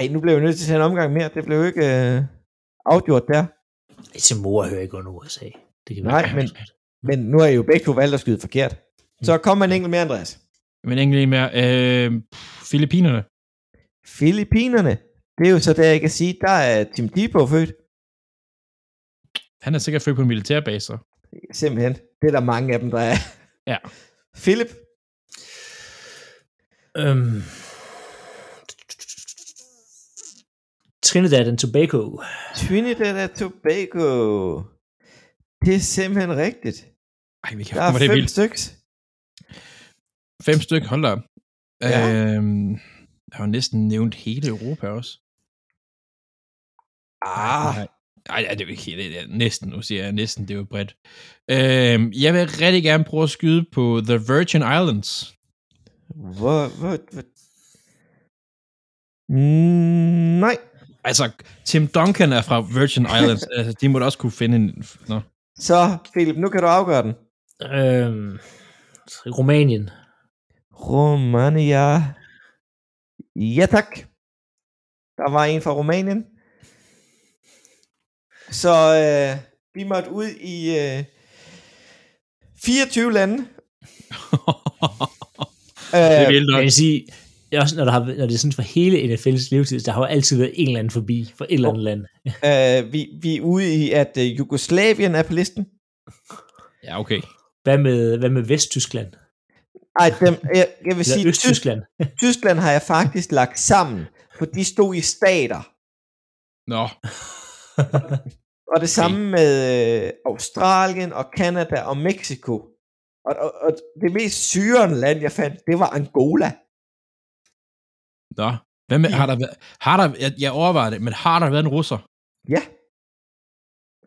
Ej, nu blev jeg nødt til at tage en omgang mere. Det blev jo ikke øh, afgjort der. Samoa hører ikke under USA. Det kan Nej, være men- Men nu er I jo begge to valgt at skyde forkert. Så kom man en enkelt mere, Andreas. Men enkelt mere. Øh, Filippinerne. Filippinerne. Det er jo så der, jeg kan sige, der er Tim Tebow født. Han er sikkert født på en militærbase. så. Simpelthen. Det er der mange af dem, der er. Ja. Philip. Øhm, Trinidad and Tobago. Trinidad og Tobago. Det er simpelthen rigtigt. Ej, vi kan Der er hvor det er fem vildt. stykker. Fem stykker, hold da op. Ja. Øhm, jeg har jo næsten nævnt hele Europa også. Ah, Nej, nej, det er jo ikke helt, det er næsten, nu siger jeg næsten, det er jo bredt. Øhm, jeg vil rigtig gerne prøve at skyde på The Virgin Islands. hvor, hvor, hvor? Mm, nej. Altså, Tim Duncan er fra Virgin Islands. altså, de må da også kunne finde en... Nå. Så, Philip, nu kan du afgøre den. Øhm, Rumænien. Romania. Ja, tak. Der var en fra Rumænien. Så øh, vi måtte ud i øh, 24 lande. det er Øh, vildt nok. Jeg vil sige, det også, når, der har, når det er sådan for hele NFL's levetid, der har jo altid været en eller anden forbi for et eller andet land. øh, vi, vi er ude i, at øh, Jugoslavien er på listen. Ja, okay. Hvad med, hvad med Vesttyskland? Ej, dem, jeg, jeg vil sige, Tysk, Østtyskland? Tyskland har jeg faktisk lagt sammen, for de stod i stater. Nå, Og det samme med øh, Australien og Kanada og Mexico. Og, og, og det mest syrende land, jeg fandt, det var Angola. Nå. Hvad med, har der været, har der, jeg, jeg overvejer det, men har der været en russer? Ja.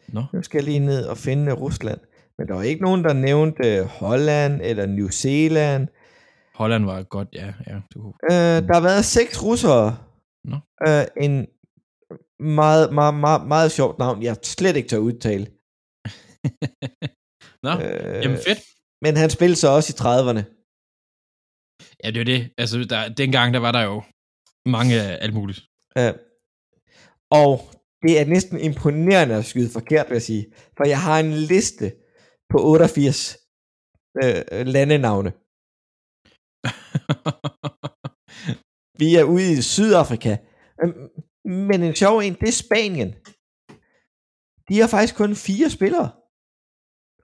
Nå. Nu skal jeg lige ned og finde Rusland. Men der var ikke nogen, der nævnte Holland eller New Zealand. Holland var godt, ja. ja du, Øh, der har været seks russere. Nå. Øh, en meget, meget, meget, meget sjovt navn, jeg slet ikke tør udtale. Nå, Øh, jamen fedt. Men han spillede så også i 30'erne. Ja, det er det. Altså, der, dengang, der var der jo mange af alt muligt. Øh, og det er næsten imponerende at skyde forkert, vil jeg sige. For jeg har en liste på 88 øh, landenavne. Vi er ude i Sydafrika. Øhm, Men en sjov en, det er Spanien. De har faktisk kun fire spillere.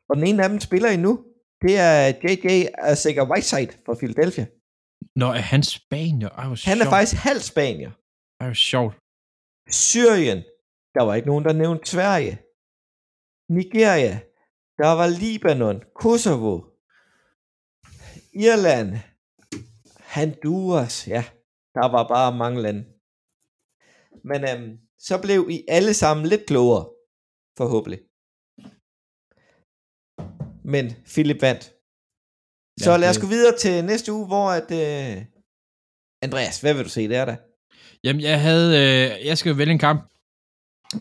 Og den ene af dem spiller endnu. Det er JJ Azega Whiteside fra Philadelphia. Nå, er han spanier? Ej, hvor Han er sjovt. faktisk halv spanier. Ej, hvor sjovt. Syrien. Der var ikke nogen, der nævnte Sverige. Nigeria. Der var Libanon. Kosovo. Irland. Honduras. Ja, der var bare mange lande. Men øhm, så blev I alle sammen lidt klogere. Forhåbentlig. Men Philip vandt. Så lad os gå videre til næste uge, hvor at... Øh... Andreas, hvad vil du se der da? Jamen, jeg havde... Øh, jeg skal jo vælge en kamp.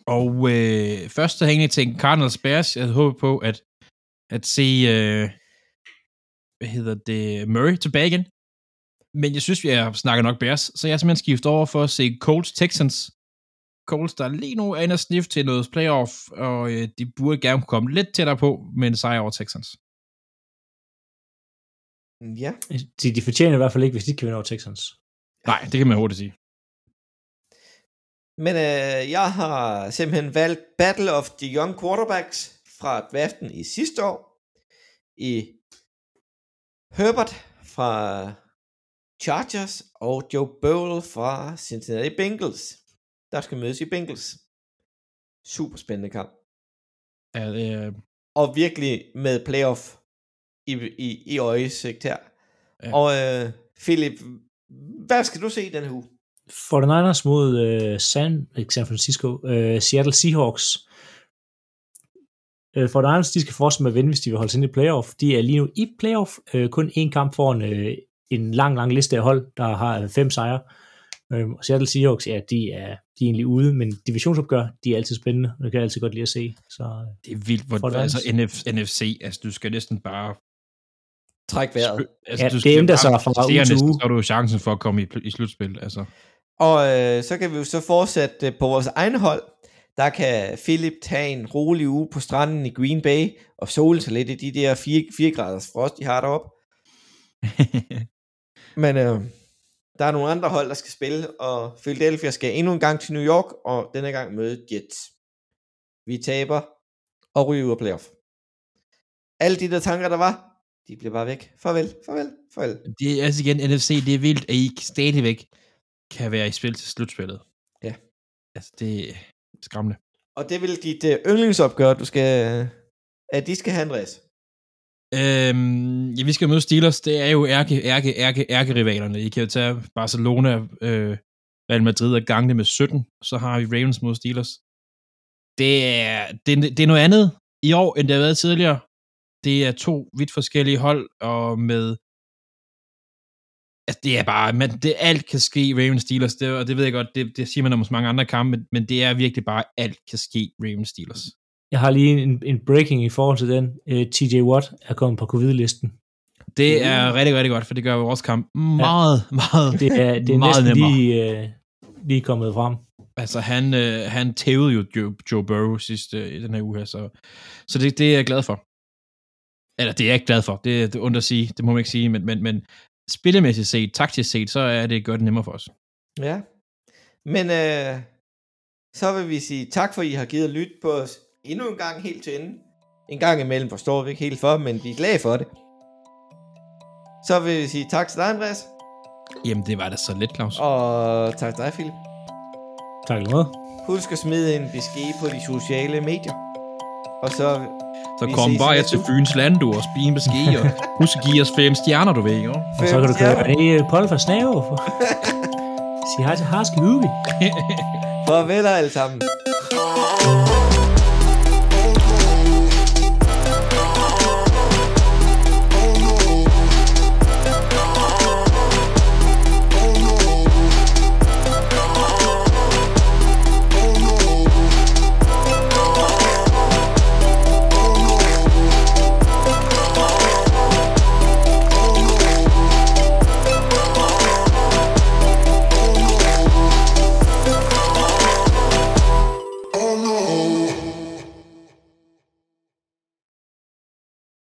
Og øh, først så hængte jeg til Cardinals Bears. Jeg havde håbet på at, at se... Øh, hvad hedder det? Murray tilbage igen. Men jeg synes, vi har snakket nok Bears. Så jeg har simpelthen skiftet over for at se Colts Texans. Colts, der lige nu er inde og sniff til noget playoff, og øh, de burde gerne komme lidt tættere på med en sejr over Texans. Ja. De, de fortjener i hvert fald ikke, hvis de ikke kan vinde over Texans. Nej, det kan man hurtigt sige. Men øh, jeg har simpelthen valgt Battle of the Young Quarterbacks fra draften i sidste år. I Herbert fra Chargers og Joe Burrow fra Cincinnati Bengals. Der skal mødes i Bengals. Super spændende kamp. Ja, øh, Og virkelig med playoff i, i, i øjesigt her. Ja. Og øh, Philip, hvad skal du se i den her uge? 49ers mod øh, San, ikke San Francisco, øh, Seattle Seahawks. Øh, 49ers, de skal fortsætte med at vinde, hvis de vil holde sig ind i playoff. De er lige nu i playoff, øh, kun én kamp foran øh, en lang, lang liste af hold, der har øh, fem sejre. Øh, og Seattle Seahawks, ja, de er, de er egentlig ude, men divisionsopgør, de er altid spændende, og det kan jeg altid godt lide at se. Så øh, det er vildt, hvor, For altså. NF, NFC, altså du skal næsten bare Træk vejret. Altså, Ja, du det ændrer sig fra uge til uge. Så har du jo chancen for at komme i, pl- i slutspil. Altså. Og øh, så kan vi jo så fortsætte øh, på vores egen hold. Der kan Philip tage en rolig uge på stranden i Green Bay og sole sig lidt i de der 4, 4 graders frost, de har deroppe. Men øh, der er nogle andre hold, der skal spille, og Philadelphia skal endnu en gang til New York, og denne gang møde Jets. Vi taber og ryger ud af playoff. Alle de der tanker, der var, de bliver bare væk. Farvel, farvel, farvel. det er altså igen, NFC, det er vildt, at I stadigvæk kan være i spil til slutspillet. Ja. Altså, det er skræmmende. Og det vil dit øh, yndlingsopgør, du skal, at de skal have, Andreas. Øhm, ja, vi skal møde Steelers. Det er jo ærke, ærke, ærke, rivalerne. I kan jo tage Barcelona, øh, Real Madrid og gange det med 17. Så har vi Ravens mod Steelers. Det er, det, det er noget andet i år, end det har været tidligere. Det er to vidt forskellige hold, og med Altså, det er bare, men det alt kan ske Ravens Steelers, det, og det ved jeg godt, det, det siger man om så mange andre kampe, men, men det er virkelig bare, alt kan ske Ravens Steelers. jeg har lige en, en breaking i forhold til den. Øh, TJ Watt er kommet på covid-listen. Det Uh. er rigtig, rigtig godt, for det gør vores kamp meget, ja. meget, Det er, det er Meget næsten nemmere. lige, øh, lige kommet frem. Altså, han, øh, han tævede jo Joe, Joe Burrow sidste øh, i den her uge her, så, så det, det er jeg glad for. Eller det er jeg ikke glad for, det, det er ondt at sige, det må man ikke sige, men, men, men spillemæssigt set, taktisk set, så er det godt nemmere for os. Ja. Men øh, så vil vi sige tak for, I har givet lyt på os endnu en gang helt til ende. En gang imellem forstår vi ikke helt for, men vi er glade for det. Så vil vi sige tak til dig, Andreas. Jamen, det var da så lidt, Claus. Og tak til dig, Philip. Tak lige måde. Husk at smide en besked på de sociale medier. Og så... Så vi kom bare til. Fyns Land, du, og spige en besked, og husk at give os fem stjerner, du ved, jo. Og så kan du køre ned i Polfa Snave. Sig hej til Harske Hugi. Farvel alle sammen.